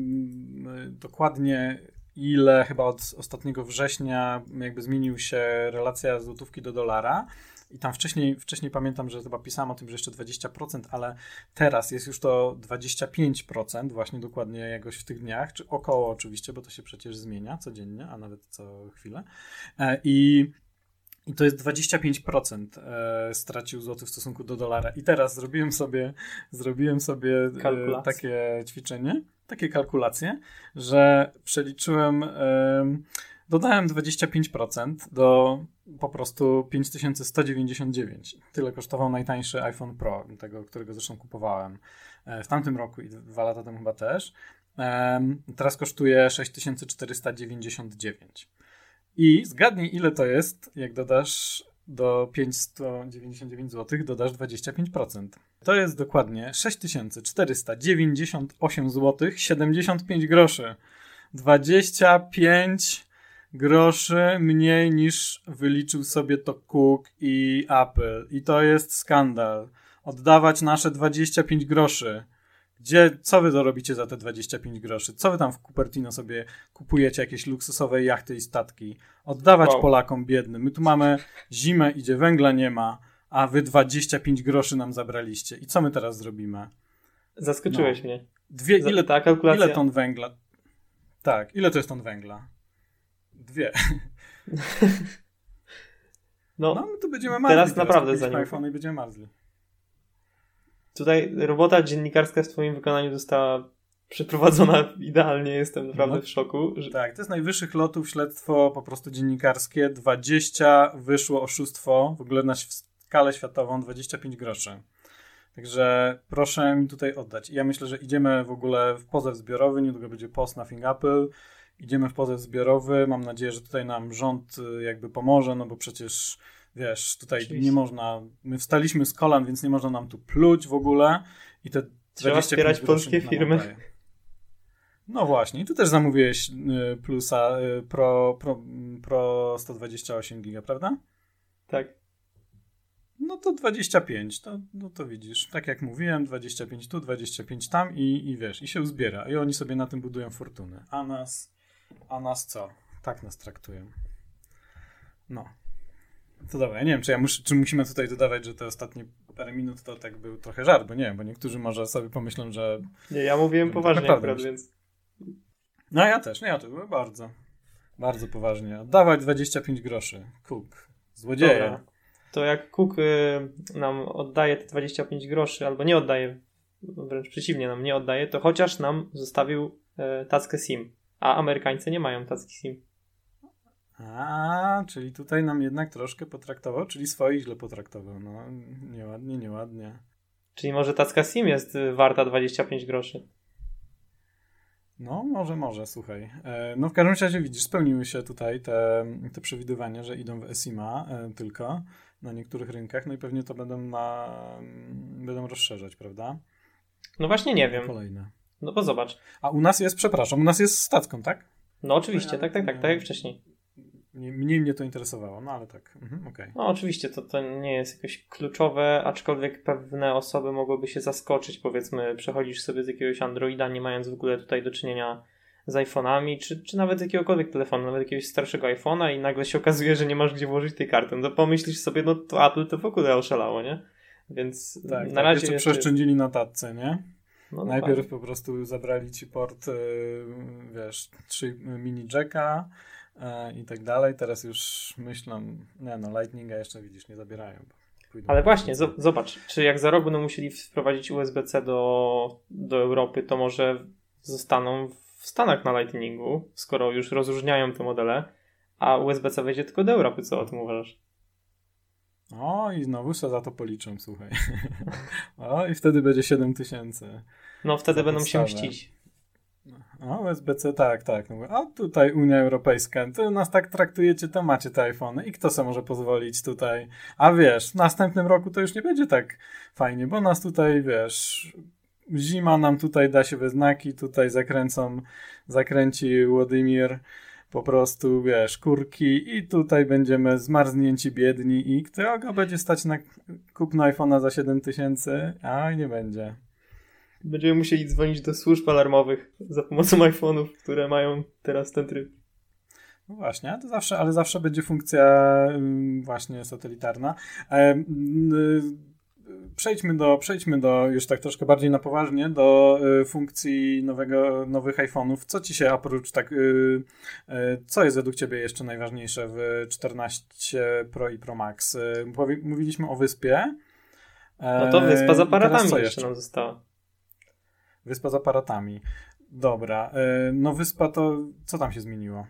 Speaker 1: dokładnie ile chyba od ostatniego września jakby zmienił się relacja złotówki do dolara. I tam wcześniej, wcześniej pamiętam, że chyba pisałem o tym, że jeszcze 20%, ale teraz jest już to 25%, właśnie dokładnie jakoś w tych dniach, czy około oczywiście, bo to się przecież zmienia codziennie, a nawet co chwilę. E, I i to jest 25% e, stracił złoty w stosunku do dolara. I teraz zrobiłem sobie, zrobiłem sobie e, takie ćwiczenie, takie kalkulacje, że przeliczyłem, dodałem 25% do po prostu 5199. Tyle kosztował najtańszy iPhone Pro, tego, którego zresztą kupowałem e, w tamtym roku i dwa lata temu chyba też. Teraz kosztuje 6499. I zgadnij, ile to jest, jak dodasz do 599 zł, dodasz 25%. To jest dokładnie 6498 zł 75 groszy. 25 groszy mniej niż wyliczył sobie to Cook i Apple. I to jest skandal. Oddawać nasze 25 groszy. Gdzie, co wy to robicie za te 25 groszy? Co wy tam w Cupertino sobie kupujecie jakieś luksusowe jachty i statki? Oddawać wow. Polakom biednym. My tu mamy zimę, idzie, węgla nie ma, a wy 25 groszy nam zabraliście. I co my teraz zrobimy?
Speaker 2: Zaskoczyłeś no. mnie.
Speaker 1: Dwie, ile, ta kalkulacja... ile ton węgla? Tak, ile to jest ton węgla? Dwie. [LAUGHS] No, no my tu będziemy marzli.
Speaker 2: Teraz, teraz naprawdę zanim.
Speaker 1: iPhone i będziemy marzli.
Speaker 2: Tutaj robota dziennikarska w twoim wykonaniu została przeprowadzona [LAUGHS] idealnie. Jestem naprawdę no, w szoku.
Speaker 1: Że... Tak, to jest najwyższych lotów śledztwo po prostu dziennikarskie. 20 wyszło oszustwo w ogóle na skalę światową 25 groszy. Także proszę mi tutaj oddać. Ja myślę, że idziemy w ogóle w pozew zbiorowy. Niedługo będzie post Nothing Apple. Idziemy w pozew zbiorowy. Mam nadzieję, że tutaj nam rząd y, jakby pomoże, no bo przecież Wiesz, tutaj Oczywiście. nie można, my wstaliśmy z kolan, więc nie można nam tu pluć w ogóle i te
Speaker 2: Trzeba wspierać polskie firmy.
Speaker 1: No właśnie, i tu też zamówiłeś y, plusa y, Pro, Pro, Pro 128 giga, prawda?
Speaker 2: Tak.
Speaker 1: No to 25, to, no to widzisz, tak jak mówiłem, 25 tu, 25 tam i, i wiesz, i się uzbiera. I oni sobie na tym budują fortuny. A nas, a nas co? Tak nas traktują. No. To dobra, ja nie wiem, czy, ja mus, czy musimy tutaj dodawać, że te ostatnie parę minut to tak był trochę żart, bo nie wiem, bo niektórzy może sobie pomyślą, że...
Speaker 2: Nie, ja mówiłem poważnie akurat, więc...
Speaker 1: No ja też, nie, ja to było bardzo, bardzo poważnie. Dawać 25 groszy. Cook. Złodzieje. Dobra.
Speaker 2: To jak Cook y, nam oddaje te 25 groszy, albo nie oddaje, wręcz przeciwnie, nam nie oddaje, to chociaż nam zostawił y, tackę SIM. A Amerykańcy nie mają tacki SIM.
Speaker 1: A, czyli tutaj nam jednak troszkę potraktował, czyli swoich źle potraktował. No, nieładnie, nieładnie.
Speaker 2: Czyli może tacka SIM jest y, warta 25 groszy.
Speaker 1: No, może, może, słuchaj. E, no w każdym razie widzisz, spełniły się tutaj te, te przewidywania, że idą w ESIMA e, tylko na niektórych rynkach, no i pewnie to będą na, będą rozszerzać, prawda?
Speaker 2: No właśnie nie wiem.
Speaker 1: Kolejne.
Speaker 2: No bo zobacz.
Speaker 1: A u nas jest, przepraszam, u nas jest statką, tak?
Speaker 2: No oczywiście, tak, tak, tak, tak jak wcześniej.
Speaker 1: Mniej mnie to interesowało, no ale tak. Mhm, okay.
Speaker 2: No oczywiście to, to nie jest jakoś kluczowe, aczkolwiek pewne osoby mogłyby się zaskoczyć. Powiedzmy, przechodzisz sobie z jakiegoś Androida, nie mając w ogóle tutaj do czynienia z iPhone'ami, czy, czy nawet z jakiegokolwiek telefonu, nawet jakiegoś starszego iPhone'a i nagle się okazuje, że nie masz gdzie włożyć tej karty. No to pomyślisz sobie, no to Apple to w ogóle oszalało, nie? Więc
Speaker 1: tak, na tak, razie... Jeszcze przeszczędzili na tatce, nie? No, Najpierw po prostu zabrali ci port, yy, wiesz, 3 mini jacka, E, i tak dalej. Teraz już myślę, nie no, Lightninga jeszcze widzisz, nie zabierają.
Speaker 2: Ale właśnie, zobacz, czy jak za rok będą musieli wprowadzić USB-C do, do Europy, to może zostaną w Stanach na Lightningu, skoro już rozróżniają te modele, a USB-C wejdzie tylko do Europy. Co o tym uważasz?
Speaker 1: O, i znowu się za to policzą, słuchaj. [LAUGHS] o, i wtedy będzie 7000.
Speaker 2: No, wtedy będą podstawę. się mścić.
Speaker 1: A USB-C, tak, tak. No a tutaj Unia Europejska, to nas tak traktujecie, to macie te iPhony i kto sobie może pozwolić tutaj? A wiesz, w następnym roku to już nie będzie tak fajnie, bo nas tutaj, wiesz, zima nam tutaj da się we znaki, tutaj zakręcą, zakręci Władimir po prostu, wiesz, kurki i tutaj będziemy zmarznięci biedni i kto będzie stać na kupno iPhone'a za 7000, a nie będzie.
Speaker 2: Będziemy musieli dzwonić do służb alarmowych za pomocą iPhone'ów, które mają teraz ten tryb.
Speaker 1: No właśnie, to zawsze, ale zawsze będzie funkcja właśnie satelitarna. E, przejdźmy do, przejdźmy do już tak troszkę bardziej na poważnie, do y, funkcji nowego, nowych iPhone'ów. Co ci się oprócz tak, y, y, co jest według ciebie jeszcze najważniejsze w 14 Pro i Pro Max? mówiliśmy o wyspie.
Speaker 2: No to wyspa z aparatami jeszcze? jeszcze nam została.
Speaker 1: Wyspa z aparatami. Dobra. No wyspa to co tam się zmieniło?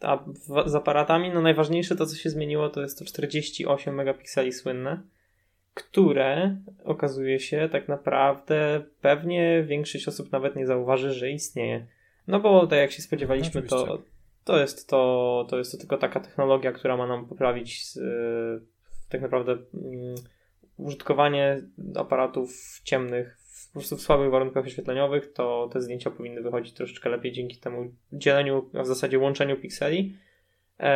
Speaker 2: A w, z aparatami, no najważniejsze to, co się zmieniło, to jest to 48 megapikseli słynne które okazuje się tak naprawdę pewnie większość osób nawet nie zauważy, że istnieje. No bo tak jak się spodziewaliśmy, no, to, to, jest to, to jest to tylko taka technologia, która ma nam poprawić yy, tak naprawdę yy, użytkowanie aparatów ciemnych w, po prostu w słabych warunkach oświetleniowych, to te zdjęcia powinny wychodzić troszeczkę lepiej dzięki temu dzieleniu, a w zasadzie łączeniu pikseli. Yy,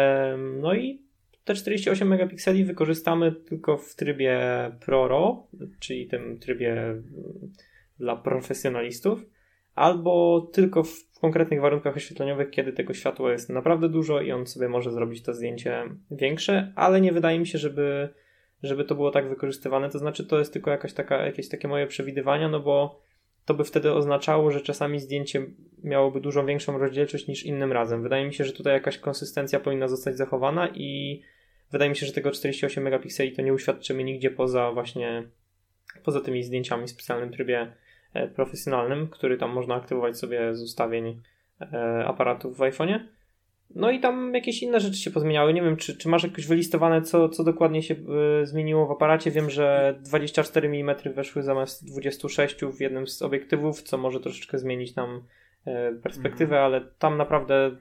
Speaker 2: no i te 48 megapikseli wykorzystamy tylko w trybie ProRAW, czyli tym trybie mm, dla profesjonalistów, albo tylko w konkretnych warunkach oświetleniowych, kiedy tego światła jest naprawdę dużo i on sobie może zrobić to zdjęcie większe, ale nie wydaje mi się, żeby, żeby to było tak wykorzystywane. To znaczy, to jest tylko jakaś taka, jakieś takie moje przewidywania, no bo to by wtedy oznaczało, że czasami zdjęcie miałoby dużo większą rozdzielczość niż innym razem. Wydaje mi się, że tutaj jakaś konsystencja powinna zostać zachowana i Wydaje mi się, że tego 48 megapikseli to nie uświadczymy nigdzie poza właśnie poza tymi zdjęciami w specjalnym trybie e, profesjonalnym, który tam można aktywować sobie z ustawień e, aparatów w iPhone'ie. No i tam jakieś inne rzeczy się pozmieniały. Nie wiem, czy, czy masz jakoś wylistowane, co, co dokładnie się y, zmieniło w aparacie. Wiem, że 24 mm weszły zamiast 26 w jednym z obiektywów, co może troszeczkę zmienić nam y, perspektywę, mm. ale tam naprawdę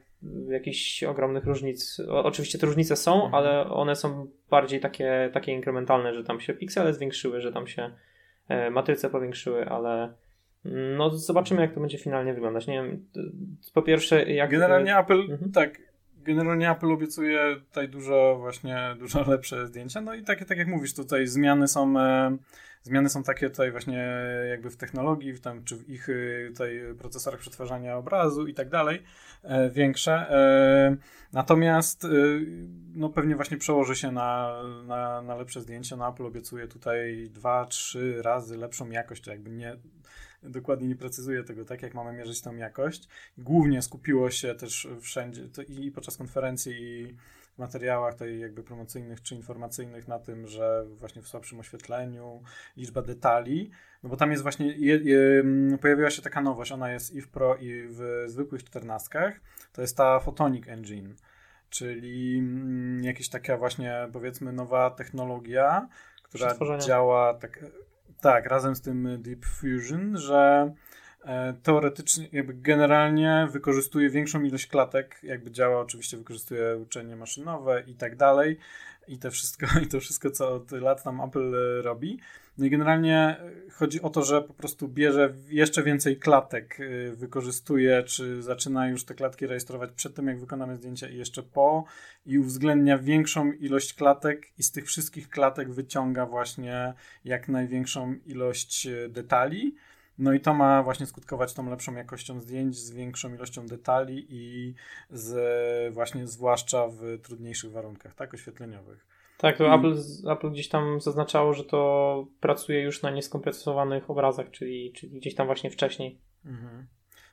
Speaker 2: jakichś ogromnych różnic. O, oczywiście te różnice są, mhm. ale one są bardziej takie, takie inkrementalne, że tam się piksele zwiększyły, że tam się e, matryce powiększyły, ale no zobaczymy jak to będzie finalnie wyglądać. Nie wiem, po pierwsze jak...
Speaker 1: Generalnie Apple, mhm. tak, generalnie Apple obiecuje tutaj dużo właśnie, dużo [LAUGHS] lepsze zdjęcia, no i takie, tak jak mówisz, tutaj zmiany są... E, Zmiany są takie tutaj właśnie jakby w technologii, w tam, czy w ich y, tutaj procesorach przetwarzania obrazu i tak dalej, e, większe. E, natomiast e, no pewnie właśnie przełoży się na, na, na lepsze zdjęcia. No Apple obiecuje tutaj dwa, trzy razy lepszą jakość, to jakby nie dokładnie nie precyzuje tego tak, jak mamy mierzyć tą jakość. Głównie skupiło się też wszędzie i podczas konferencji i materiałach tutaj jakby promocyjnych czy informacyjnych na tym, że właśnie w słabszym oświetleniu, liczba detali, no bo tam jest właśnie, je, je, mm, pojawiła się taka nowość, ona jest i w Pro i w zwykłych czternastkach, to jest ta Photonic Engine, czyli mm, jakaś taka właśnie powiedzmy nowa technologia, która działa tak, tak, razem z tym Deep Fusion, że E, teoretycznie, jakby generalnie wykorzystuje większą ilość klatek, jakby działa, oczywiście wykorzystuje uczenie maszynowe i tak dalej i to wszystko, [LAUGHS] i to wszystko, co od lat tam Apple robi. No i generalnie chodzi o to, że po prostu bierze jeszcze więcej klatek, e, wykorzystuje, czy zaczyna już te klatki rejestrować przed tym, jak wykonamy zdjęcia i jeszcze po i uwzględnia większą ilość klatek i z tych wszystkich klatek wyciąga właśnie jak największą ilość detali no i to ma właśnie skutkować tą lepszą jakością zdjęć, z większą ilością detali i z właśnie zwłaszcza w trudniejszych warunkach, tak, oświetleniowych.
Speaker 2: Tak, to. Apple, Apple gdzieś tam zaznaczało, że to pracuje już na nieskompresowanych obrazach, czyli, czyli gdzieś tam właśnie wcześniej. Mhm.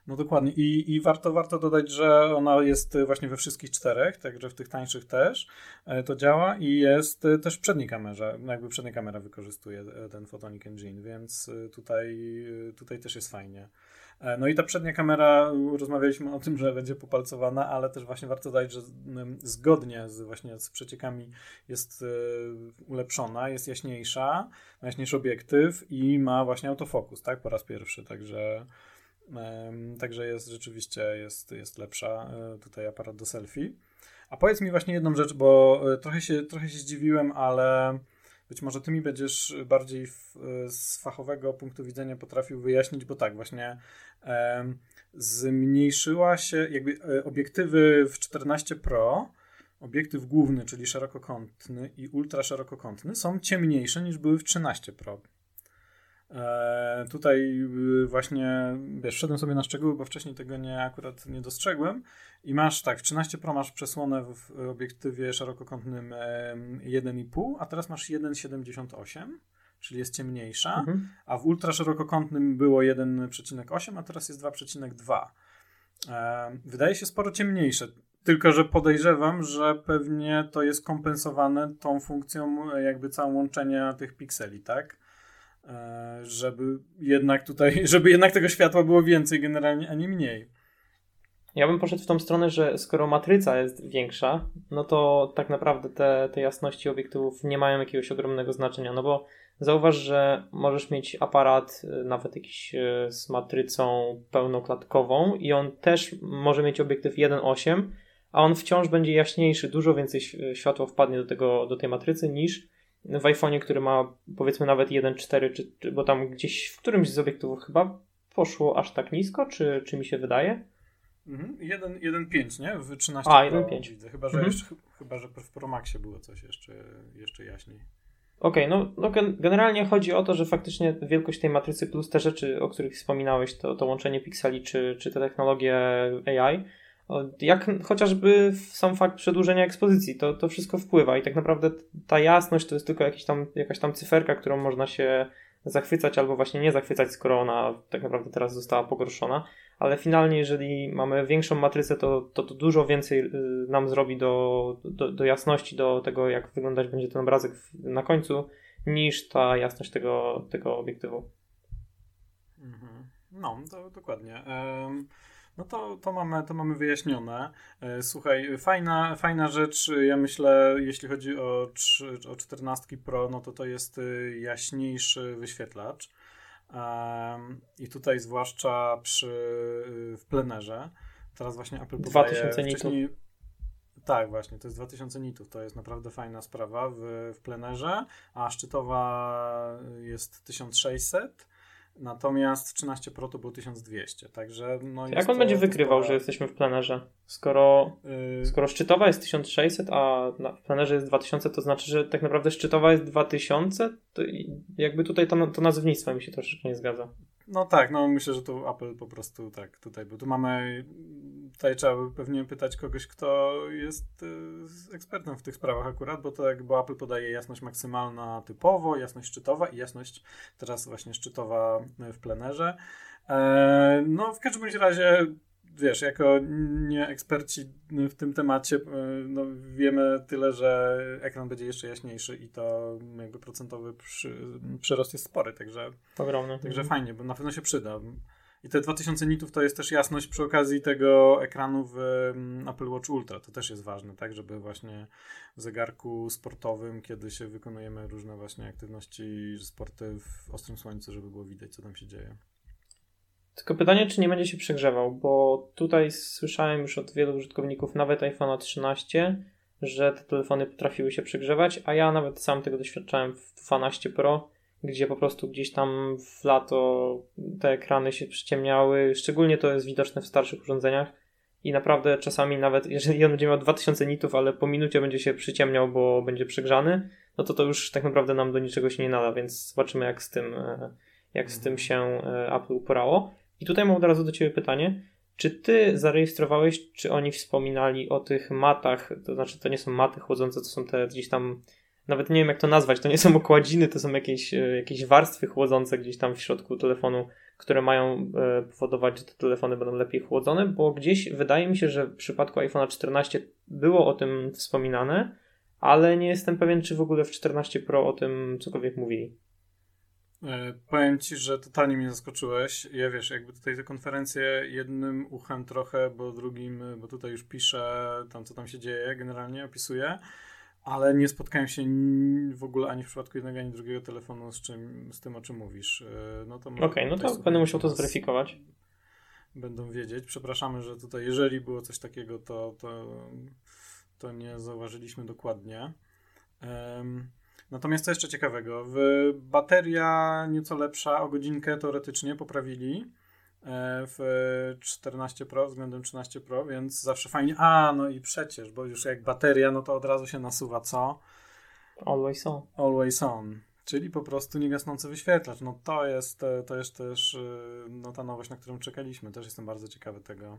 Speaker 1: No dokładnie. I, I warto, warto dodać, że ona jest właśnie we wszystkich czterech, także w tych tańszych też e, to działa i jest e, też w przedniej kamerze. No jakby przednia kamera wykorzystuje e, ten Photonic Engine, więc tutaj, tutaj też jest fajnie. No i ta przednia kamera, rozmawialiśmy o tym, że będzie popalcowana, ale też właśnie warto dodać, że zgodnie z właśnie z przeciekami jest ulepszona, jest jaśniejsza, ma jaśniejszy obiektyw i ma właśnie autofokus, tak, po raz pierwszy, także Także jest rzeczywiście jest, jest lepsza e, tutaj aparat do selfie. A powiedz mi właśnie jedną rzecz, bo e, trochę się, trochę się zdziwiłem, ale być może ty mi będziesz bardziej w, z fachowego punktu widzenia potrafił wyjaśnić, bo tak, właśnie e, zmniejszyła się jakby e, obiektywy w 14 Pro, obiektyw główny, czyli szerokokątny i ultra szerokokątny są ciemniejsze niż były w 13 Pro. E, tutaj y, właśnie, wiesz, wszedłem sobie na szczegóły, bo wcześniej tego nie akurat nie dostrzegłem i masz tak, w 13 Pro masz przesłonę w obiektywie szerokokątnym 1,5, a teraz masz 1,78, czyli jest ciemniejsza, mhm. a w ultra szerokokątnym było 1,8, a teraz jest 2,2. E, wydaje się sporo ciemniejsze, tylko że podejrzewam, że pewnie to jest kompensowane tą funkcją jakby całą łączenia tych pikseli, tak? E, żeby jednak tutaj, [LAUGHS] żeby jednak tego światła było więcej generalnie, a nie mniej.
Speaker 2: Ja bym poszedł w tą stronę, że skoro matryca jest większa, no to tak naprawdę te, te jasności obiektywów nie mają jakiegoś ogromnego znaczenia, no bo zauważ, że możesz mieć aparat y, nawet jakiś y, z matrycą pełnoklatkową i on też może mieć obiektyw 1.8, a on wciąż będzie jaśniejszy, dużo więcej światła wpadnie do, tego, do tej matrycy niż w iPhone'ie, który ma powiedzmy nawet 1.4, czy, czy, bo tam gdzieś w którymś z obiektywów chyba poszło aż tak nisko, czy, czy mi się wydaje?
Speaker 1: Mhm. 1.5, nie? W 13
Speaker 2: A, 1.5.
Speaker 1: widzę. Chyba, że, mhm. jeszcze, chyba, że w Pro Maxie było coś jeszcze, jeszcze jaśniej.
Speaker 2: Okej, okay, no, no generalnie chodzi o to, że faktycznie wielkość tej matrycy plus te rzeczy, o których wspominałeś, to, to łączenie pikseli czy, czy te technologie AI, jak chociażby sam fakt przedłużenia ekspozycji, to, to wszystko wpływa i tak naprawdę ta jasność to jest tylko jakiś tam, jakaś tam cyferka, którą można się zachwycać albo właśnie nie zachwycać, skoro ona tak naprawdę teraz została pogorszona, ale finalnie jeżeli mamy większą matrycę, to to, to dużo więcej y, nam zrobi do, do, do jasności, do tego jak wyglądać będzie ten obrazek na końcu, niż ta jasność tego, tego obiektywu.
Speaker 1: Mhm. No, to dokładnie. Um... No to, to, mamy, to mamy wyjaśnione. E, słuchaj, fajna, fajna rzecz, ja myślę, jeśli chodzi o, o 14 Pro, no to to jest y, jaśniejszy wyświetlacz. I tutaj zwłaszcza przy, y, w plenerze. Teraz właśnie Apple
Speaker 2: podaje... 2000 nitów.
Speaker 1: Tak, właśnie, to jest 2000 nitów. To jest naprawdę fajna sprawa w, w plenerze, a szczytowa jest 1600 Natomiast 13 Pro to było 1200, także no
Speaker 2: Jak on będzie wykrywał, że jesteśmy w plenerze? Skoro, yy... skoro szczytowa jest 1600, a w plenerze jest 2000, to znaczy, że tak naprawdę szczytowa jest 2000? To jakby tutaj to, to nazewnictwo mi się troszeczkę nie zgadza.
Speaker 1: No tak, no myślę, że tu Apple po prostu tak tutaj, bo tu mamy, tutaj trzeba by pewnie pytać kogoś, kto jest y, ekspertem w tych sprawach akurat, bo to jakby Apple podaje jasność maksymalna typowo, jasność szczytowa i jasność teraz właśnie szczytowa w plenerze. E, no w każdym razie wiesz, jako nie eksperci w tym temacie, e, no, wiemy tyle, że ekran będzie jeszcze jaśniejszy i to jakby procentowy przy, przyrost jest spory, także,
Speaker 2: Ogromny.
Speaker 1: także mhm. fajnie, bo na pewno się przyda. I te 2000 nitów to jest też jasność przy okazji tego ekranu w mm, Apple Watch Ultra. To też jest ważne, tak, żeby właśnie w zegarku sportowym, kiedy się wykonujemy różne właśnie aktywności, sporty w ostrym słońcu, żeby było widać, co tam się dzieje.
Speaker 2: Tylko pytanie, czy nie będzie się przegrzewał, bo tutaj słyszałem już od wielu użytkowników, nawet iPhone 13, że te telefony potrafiły się przegrzewać, a ja nawet sam tego doświadczałem w 12 Pro, gdzie po prostu gdzieś tam w lato te ekrany się przyciemniały. Szczególnie to jest widoczne w starszych urządzeniach i naprawdę czasami nawet, jeżeli on będzie miał 2000 nitów, ale po minucie będzie się przyciemniał, bo będzie przegrzany, no to to już tak naprawdę nam do niczego się nie nada, więc zobaczymy jak z tym, e, jak z tym mhm. się e, Apple uporało. I tutaj mam od razu do Ciebie pytanie. Czy Ty zarejestrowałeś, czy oni wspominali o tych matach, to znaczy to nie są maty chłodzące, to są te gdzieś tam, nawet nie wiem jak to nazwać, to nie są okładziny, to są jakieś, e, jakieś warstwy chłodzące gdzieś tam w środku telefonu, które mają e, powodować, że te telefony będą lepiej chłodzone, bo gdzieś wydaje mi się, że w przypadku iPhone'a 14 było o tym wspominane, ale nie jestem pewien, czy w ogóle w 14 Pro o tym cokolwiek mówili.
Speaker 1: E, powiem ci, że totalnie mnie zaskoczyłeś. Ja wiesz, jakby tutaj te konferencje jednym uchem trochę, bo drugim, bo tutaj już piszę tam, co tam się dzieje, generalnie opisuję, ale nie spotkałem się w ogóle ani w przypadku jednego, ani drugiego telefonu z, czym, z tym, o czym mówisz.
Speaker 2: No Okej, okay, no to będę musiał to zweryfikować.
Speaker 1: Będą wiedzieć. Przepraszamy, że tutaj, jeżeli było coś takiego, to, to, to nie zauważyliśmy dokładnie. Um, Natomiast co jeszcze ciekawego, bateria nieco lepsza o godzinkę teoretycznie poprawili w 14 Pro względem 13 Pro, więc zawsze fajnie. A, no i przecież, bo już jak bateria, no to od razu się nasuwa co?
Speaker 2: Always on.
Speaker 1: Always on. Czyli po prostu niegasnący wyświetlacz. No to jest, to jest też no, ta nowość, na którą czekaliśmy. Też jestem bardzo ciekawy tego.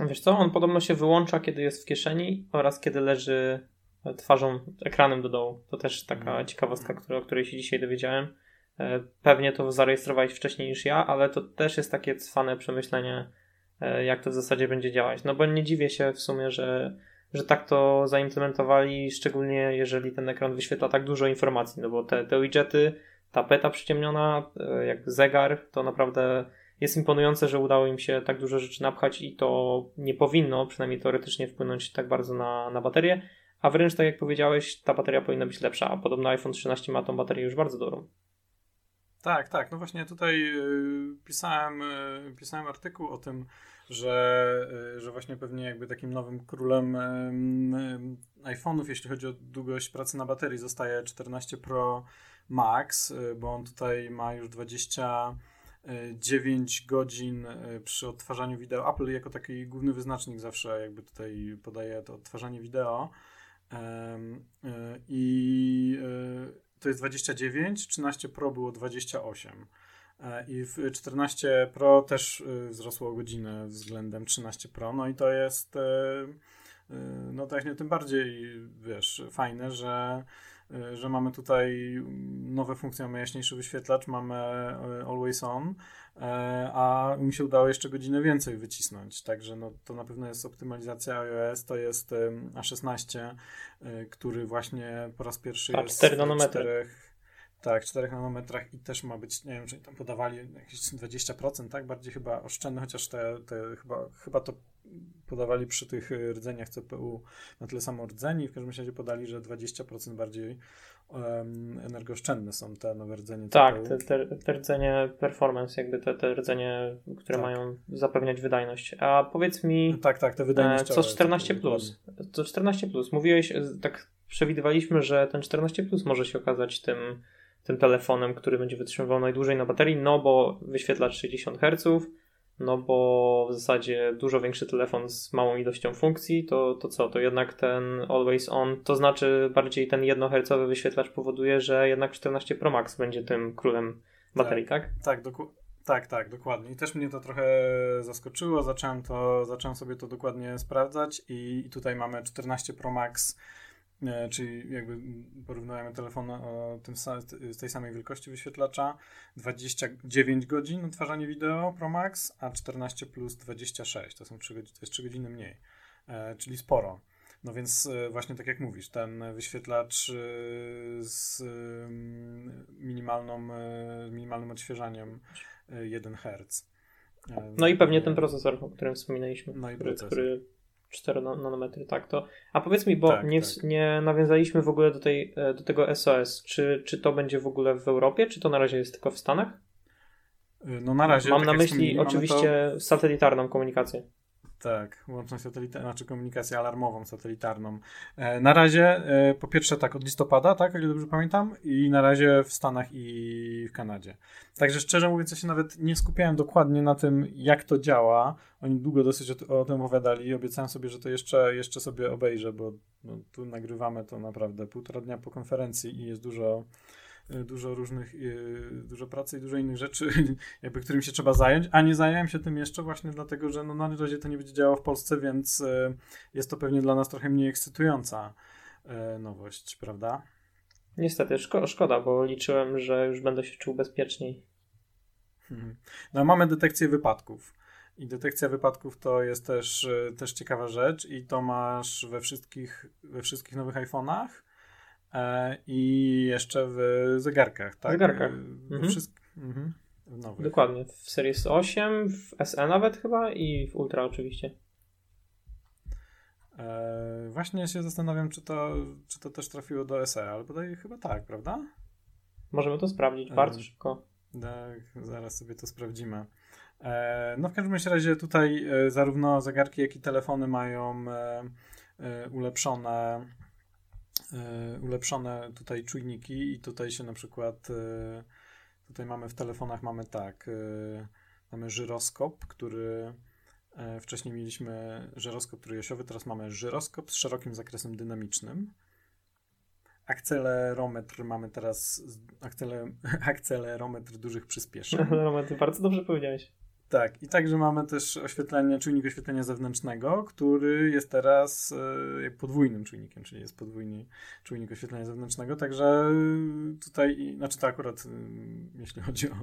Speaker 2: Wiesz co, on podobno się wyłącza, kiedy jest w kieszeni oraz kiedy leży twarzą, ekranem do dołu. To też taka mm. ciekawostka, która, o której się dzisiaj dowiedziałem. E, pewnie to zarejestrowałeś wcześniej niż ja, ale to też jest takie cwane przemyślenie, e, jak to w zasadzie będzie działać. No bo nie dziwię się w sumie, że, że tak to zaimplementowali, szczególnie jeżeli ten ekran wyświetla tak dużo informacji, no bo te, te widgety, tapeta przyciemniona, e, jak zegar, to naprawdę jest imponujące, że udało im się tak dużo rzeczy napchać i to nie powinno, przynajmniej teoretycznie, wpłynąć tak bardzo na, na baterię, a wręcz tak jak powiedziałeś, ta bateria powinna być lepsza, a podobno iPhone 13 ma tą baterię już bardzo dobrą.
Speaker 1: Tak, tak. No właśnie tutaj y, pisałem, y, pisałem artykuł o tym, że, y, że właśnie pewnie jakby takim nowym królem iPhone'ów, jeśli chodzi o długość pracy na baterii, zostaje 14 Pro Max, bo on tutaj ma już 29 godzin przy odtwarzaniu wideo. Apple jako taki główny wyznacznik zawsze jakby tutaj podaje to odtwarzanie wideo. I to jest 29, 13 Pro było 28. E, I w 14 Pro też e, wzrosło o godzinę względem 13 Pro. No i to jest, e, no tak nie tym bardziej, wiesz, fajne, że że mamy tutaj nowe funkcje, mamy jaśniejszy wyświetlacz, mamy y, Always On, y, a mi się udało jeszcze godzinę więcej wycisnąć, także no, to na pewno jest optymalizacja iOS, to jest A16, który właśnie po raz pierwszy
Speaker 2: a,
Speaker 1: jest
Speaker 2: 4 nanometry.
Speaker 1: Tak, 4 nanometrach i też ma być, nie wiem, czy tam podawali jakieś 20%, tak? Bardziej chyba oszczędne, chociaż te, te chyba, chyba to podawali przy tych rdzeniach CPU na tyle samo rdzeni. W każdym razie podali, że 20% bardziej um, energooszczędne są te nowe rdzenie
Speaker 2: CPU. Tak, te, te, te rdzenie performance, jakby te, te rdzenie, które tak. mają zapewniać wydajność. A powiedz mi,
Speaker 1: tak, tak, te wydajność.
Speaker 2: E, co 14 plus? Co 14 plus? Mówiłeś, e, tak przewidywaliśmy, że ten 14 plus może się okazać tym tym telefonem, który będzie wytrzymywał najdłużej na baterii, no bo wyświetla 60 Hz, no bo w zasadzie dużo większy telefon z małą ilością funkcji, to, to co, to jednak ten Always On, to znaczy bardziej ten 1 Hz wyświetlacz powoduje, że jednak 14 Pro Max będzie tym królem baterii, tak?
Speaker 1: Tak, tak, doku- tak, tak, dokładnie. I też mnie to trochę zaskoczyło, zacząłem, to, zacząłem sobie to dokładnie sprawdzać i, i tutaj mamy 14 Pro Max czyli jakby porównujemy telefon o tym, z tej samej wielkości wyświetlacza, 29 godzin odtwarzanie wideo Pro Max, a 14 plus 26, to są 3 godziny, to jest 3 godziny mniej, e, czyli sporo. No więc e, właśnie tak jak mówisz, ten wyświetlacz z minimalną, minimalnym odświeżaniem 1 Hz.
Speaker 2: No i pewnie ten procesor, o którym wspominaliśmy, no który, który 4 nanometry, tak to. A powiedz mi, bo tak, nie, tak. nie nawiązaliśmy w ogóle do, tej, e, do tego SOS. Czy, czy to będzie w ogóle w Europie, czy to na razie jest tylko w Stanach?
Speaker 1: No na razie.
Speaker 2: Mam tak na myśli oczywiście to... satelitarną komunikację.
Speaker 1: Tak, łączność satelitarną, znaczy komunikację alarmową satelitarną. E, na razie, e, po pierwsze tak, od listopada, tak, o ile dobrze pamiętam, i na razie w Stanach i w Kanadzie. Także szczerze mówiąc, ja się nawet nie skupiałem dokładnie na tym, jak to działa. Oni długo dosyć o, o tym opowiadali i obiecałem sobie, że to jeszcze, jeszcze sobie obejrzę, bo no, tu nagrywamy to naprawdę półtora dnia po konferencji i jest dużo dużo różnych, y, dużo pracy i dużo innych rzeczy, [LAUGHS] jakby którym się trzeba zająć, a nie zająłem się tym jeszcze właśnie dlatego, że no, na razie to nie będzie działało w Polsce, więc y, jest to pewnie dla nas trochę mniej ekscytująca nowość, prawda?
Speaker 2: Niestety, szko szkoda, bo liczyłem, że już będę się czuł bezpieczniej.
Speaker 1: Hmm. No, mamy detekcję wypadków. I detekcja wypadków to jest też, też ciekawa rzecz i to masz we wszystkich, we wszystkich nowych iPhone'ach E, i jeszcze w zegarkach, tak?
Speaker 2: W zegarkach. Mhm. Mhm. W Dokładnie. W Series 8, w SE nawet chyba i w Ultra oczywiście.
Speaker 1: E, właśnie się zastanawiam, czy to, czy to też trafiło do SE, ale bodaj chyba tak, prawda?
Speaker 2: Możemy to sprawdzić e, bardzo szybko.
Speaker 1: Tak, zaraz sobie to sprawdzimy. E, no w każdym razie tutaj e, zarówno zegarki, jak i telefony mają e, ulepszone ulepszone tutaj czujniki i tutaj się na przykład tutaj mamy w telefonach mamy tak mamy żyroskop, który wcześniej mieliśmy żyroskop trójosiowy, teraz mamy żyroskop z szerokim zakresem dynamicznym akcelerometr mamy teraz, akcele, [LAUGHS] akcelerometr dużych przyspieszeń.
Speaker 2: Akcelerometr, bardzo dobrze powiedziałeś.
Speaker 1: Tak, i także mamy też oświetlenie, czujnik oświetlenia zewnętrznego, który jest teraz e, podwójnym czujnikiem, czyli jest podwójny czujnik oświetlenia zewnętrznego, także tutaj, znaczy to akurat, jeśli [LAUGHS] chodzi o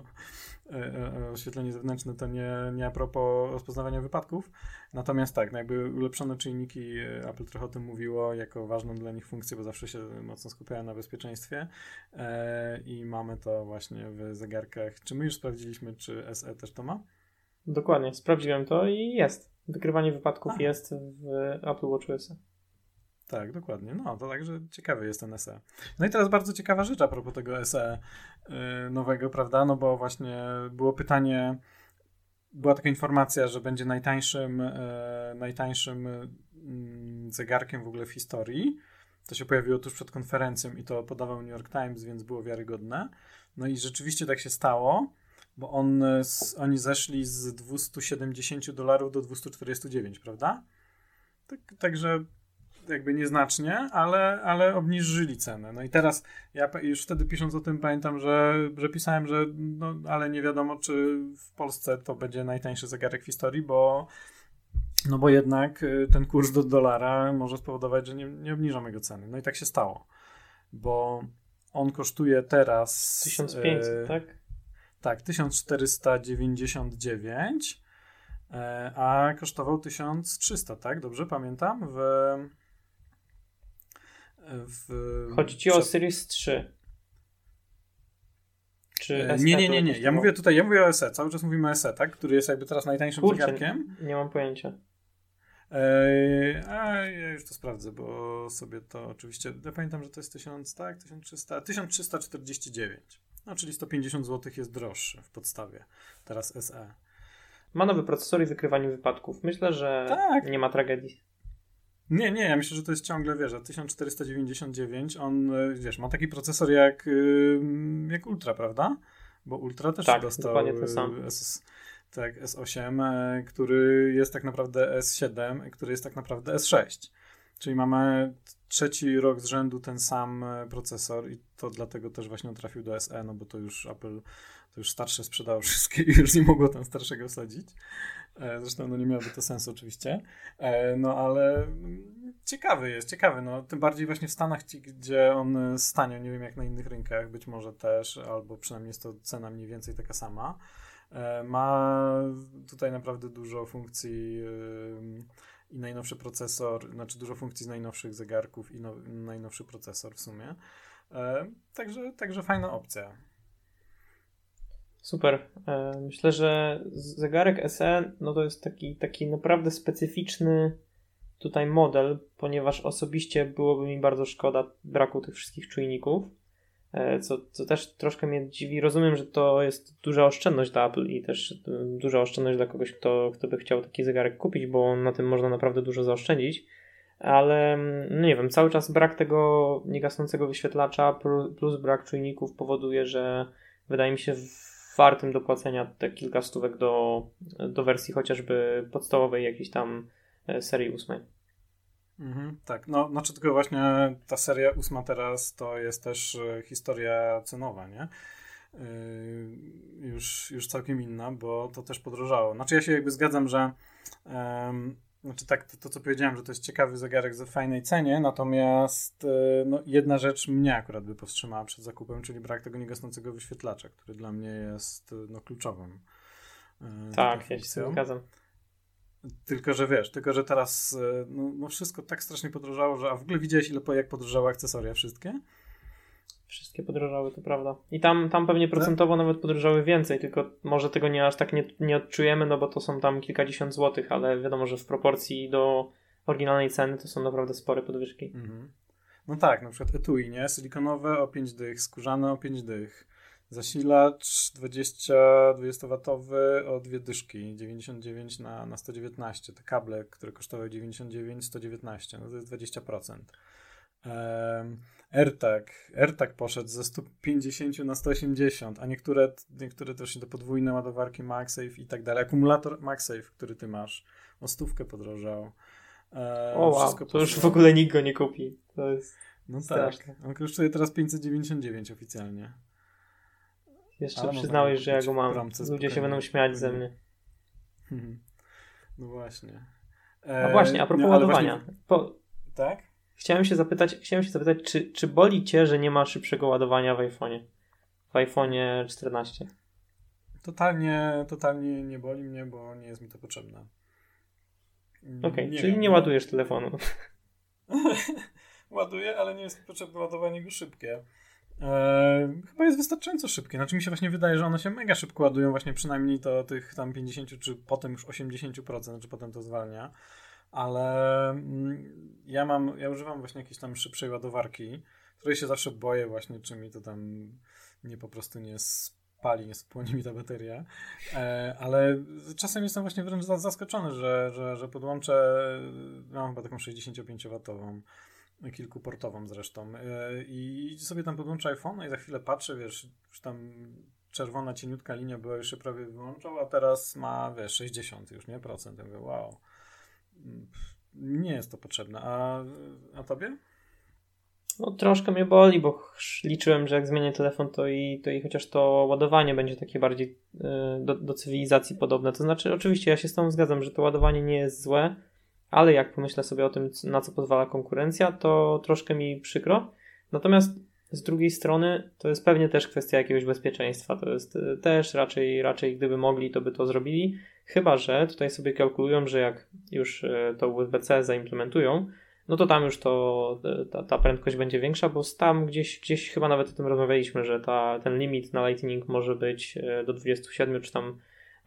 Speaker 1: E, e, oświetlenie zewnętrzne to nie, nie a propos rozpoznawania wypadków. Natomiast tak, no jakby ulepszone czynniki, e, Apple trochę o tym mówiło, jako ważną dla nich funkcję, bo zawsze się mocno skupiają na bezpieczeństwie i mamy to właśnie w zegarkach. Czy my już sprawdziliśmy, czy SE też to ma?
Speaker 2: Dokładnie, sprawdziłem to i jest. Wykrywanie wypadków a. jest w Apple WatchOS.
Speaker 1: Tak, dokładnie. No, to także ciekawy jest ten SE. No i teraz bardzo ciekawa rzecz a propos tego SE yy, nowego, prawda? No bo właśnie było pytanie, była taka informacja, że będzie najtańszym, yy, najtańszym yy, zegarkiem w ogóle w historii. To się pojawiło tuż przed konferencją i to podawał New York Times, więc było wiarygodne. No i rzeczywiście tak się stało, bo on, oni zeszli z 270 dolarów do 249, prawda? Tak, także jakby nieznacznie, ale, ale obniżyli cenę. No i teraz ja już wtedy pisząc o tym pamiętam, że, że pisałem, że no, ale nie wiadomo, czy w Polsce to będzie najtańszy zegarek w historii, bo no bo jednak y, ten kurs do dolara może spowodować, że nie, nie obniżą jego ceny. No i tak się stało, bo on kosztuje teraz
Speaker 2: 1500, e, tak?
Speaker 1: Tak, 1499, e, a kosztował 1300, tak? Dobrze pamiętam? W
Speaker 2: w... Chodzi ci o Series 3.
Speaker 1: Czy e, nie, nie, nie, nie. Ja mówię tutaj, ja mówię o SE. Cały czas mówimy o SE, tak? Który jest jakby teraz najtańszym Kurczę, zegarkiem.
Speaker 2: Nie mam pojęcia.
Speaker 1: Eee, a ja już to sprawdzę, bo sobie to oczywiście. Ja pamiętam, że to jest 1000, tak? 1300, 1349. No, czyli 150 zł jest droższy w podstawie. Teraz SE.
Speaker 2: Ma nowy procesor i wykrywanie wypadków. Myślę, że tak. nie ma tragedii.
Speaker 1: Nie, nie, ja myślę, że to jest ciągle, wiesz, 1499, on, e, wiesz, ma taki procesor jak, jak Ultra, prawda? Bo Ultra też
Speaker 2: tak,
Speaker 1: dostał
Speaker 2: dokładnie ten sam.
Speaker 1: S, tak, S8, e, który jest tak naprawdę S7, który jest tak naprawdę S6. Czyli mamy trzeci rok z rzędu ten sam e, procesor i to dlatego też właśnie trafił do SE, no bo to już Apple, to już starsze sprzedało [LAUGHS] wszystkie i już nie mogło tam starszego wsadzić. E, zresztą no nie miałoby to sensu oczywiście. E, no ale ciekawy jest, ciekawy. No, tym bardziej właśnie w Stanach, gdzie on stanie, nie wiem jak na innych rynkach, być może też, albo przynajmniej jest to cena mniej więcej taka sama. Ma tutaj naprawdę dużo funkcji i najnowszy procesor, znaczy dużo funkcji z najnowszych zegarków i no, najnowszy procesor w sumie. Także, także fajna opcja.
Speaker 2: Super. E, myślę, że zegarek SE no to jest taki, taki naprawdę specyficzny tutaj model, ponieważ osobiście byłoby mi bardzo szkoda braku tych wszystkich czujników, e, co, co też troszkę mnie dziwi. Rozumiem, że to jest duża oszczędność dla Apple i też e, duża oszczędność dla kogoś, kto, kto by chciał taki zegarek kupić, bo na tym można naprawdę dużo zaoszczędzić. Ale no nie wiem, cały czas brak tego niegasnącego wyświetlacza plus brak czujników powoduje, że wydaje mi się wartym do płacenia te kilka stówek do, do wersji chociażby podstawowej jakiejś tam e, serii ósmej.
Speaker 1: Mhm, tak, no znaczy tylko właśnie ta seria ósma teraz to jest też e, historia cenowa, nie? Yy, już, już całkiem inna, bo to też podrożało. Znaczy ja się jakby zgadzam, że znaczy tak, to, to, co powiedziałem, że to jest ciekawy zegarek za fajnej cenie, natomiast e, no, jedna rzecz mnie akurat by powstrzymała przed zakupem, czyli brak tego niegasnącego wyświetlacza, który dla mnie jest no, kluczowym.
Speaker 2: E, tak, ja się zgadzam.
Speaker 1: Tylko, że wiesz, tylko, że teraz e, no, no, wszystko tak strasznie podrożało, że a w ogóle widziałeś ile jak podrożały akcesoria wszystkie?
Speaker 2: Wszystkie podrożały, to prawda. I tam, tam pewnie tak? procentowo tak? nawet podrożały więcej, tylko może tego nie aż tak nie, nie odczujemy, no bo to są tam kilkadziesiąt złotych, ale wiadomo, że w proporcji do oryginalnej ceny to są naprawdę spore podwyżki. Mhm.
Speaker 1: No tak, na przykład etui, nie? Silikonowe o 5 dych, skórzane o 5 dych. Zasilacz 20, 20W o dwie dyszki, 99 na, na 119. Te kable, które kosztowały 99, 119, no to jest 20%. AirTag, AirTag poszedł ze 150 na 180, a niektóre, niektóre też do podwójne ładowarki MagSafe i tak dalej. Akumulator MagSafe, który ty masz, o stówkę podrożał.
Speaker 2: E, o wow, to już w ogóle nikt go nie kupi. To jest
Speaker 1: no straszne. tak, on kosztuje teraz 599 oficjalnie.
Speaker 2: Jeszcze Ale przyznałeś, że ja go mam. Ludzie się będą śmiać ze mnie.
Speaker 1: No właśnie.
Speaker 2: E, a właśnie, a propos nie, ładowania. Właśnie... Po...
Speaker 1: Tak?
Speaker 2: Chciałem się zapytać, chciałem się zapytać czy, czy boli cię, że nie ma szybszego ładowania w iPhone'ie? W iPhone'ie 14.
Speaker 1: Totalnie, totalnie nie boli mnie, bo nie jest mi to potrzebne.
Speaker 2: Okej, okay, czyli wiem, nie ładujesz telefonu. [LAUGHS]
Speaker 1: Ładuję, ale nie jest potrzebne ładowanie go szybkie. Eee, chyba jest wystarczająco szybkie. Znaczy mi się właśnie wydaje, że one się mega szybko ładują, właśnie przynajmniej to tych tam 50 czy potem już 80%, znaczy potem to zwalnia. Ale mm, ja mam, ja używam właśnie jakiejś tam szybszej ładowarki, której się zawsze boję właśnie, czy mi to tam nie po prostu nie spali, nie spłonie mi ta bateria. E, ale czasem jestem właśnie wręcz zaskoczony, że, że, że podłączę, mam chyba taką 65-watową kilkuportową zresztą. E, I sobie tam podłączę iPhone i za chwilę patrzę, wiesz, już tam czerwona, cieniutka linia była już się prawie wyłączał, a teraz ma, wiesz, 60 już, nie? Procent. Ja mówię, wow. Nie jest to potrzebne. A, a tobie?
Speaker 2: No troszkę mnie boli, bo liczyłem, że jak zmienię telefon, to i, to i chociaż to ładowanie będzie takie bardziej y, do, do cywilizacji podobne. To znaczy, oczywiście ja się z tą zgadzam, że to ładowanie nie jest złe, ale jak pomyślę sobie o tym, na co pozwala konkurencja, to troszkę mi przykro. Natomiast z drugiej strony to jest pewnie też kwestia jakiegoś bezpieczeństwa. To jest e, też raczej, raczej gdyby mogli, to by to zrobili. Chyba, że tutaj sobie kalkulują, że jak już e, to USB-C zaimplementują, no to tam już to, e, ta, ta, prędkość będzie większa, bo tam gdzieś, gdzieś chyba nawet o tym rozmawialiśmy, że ta, ten limit na Lightning może być do 27 czy tam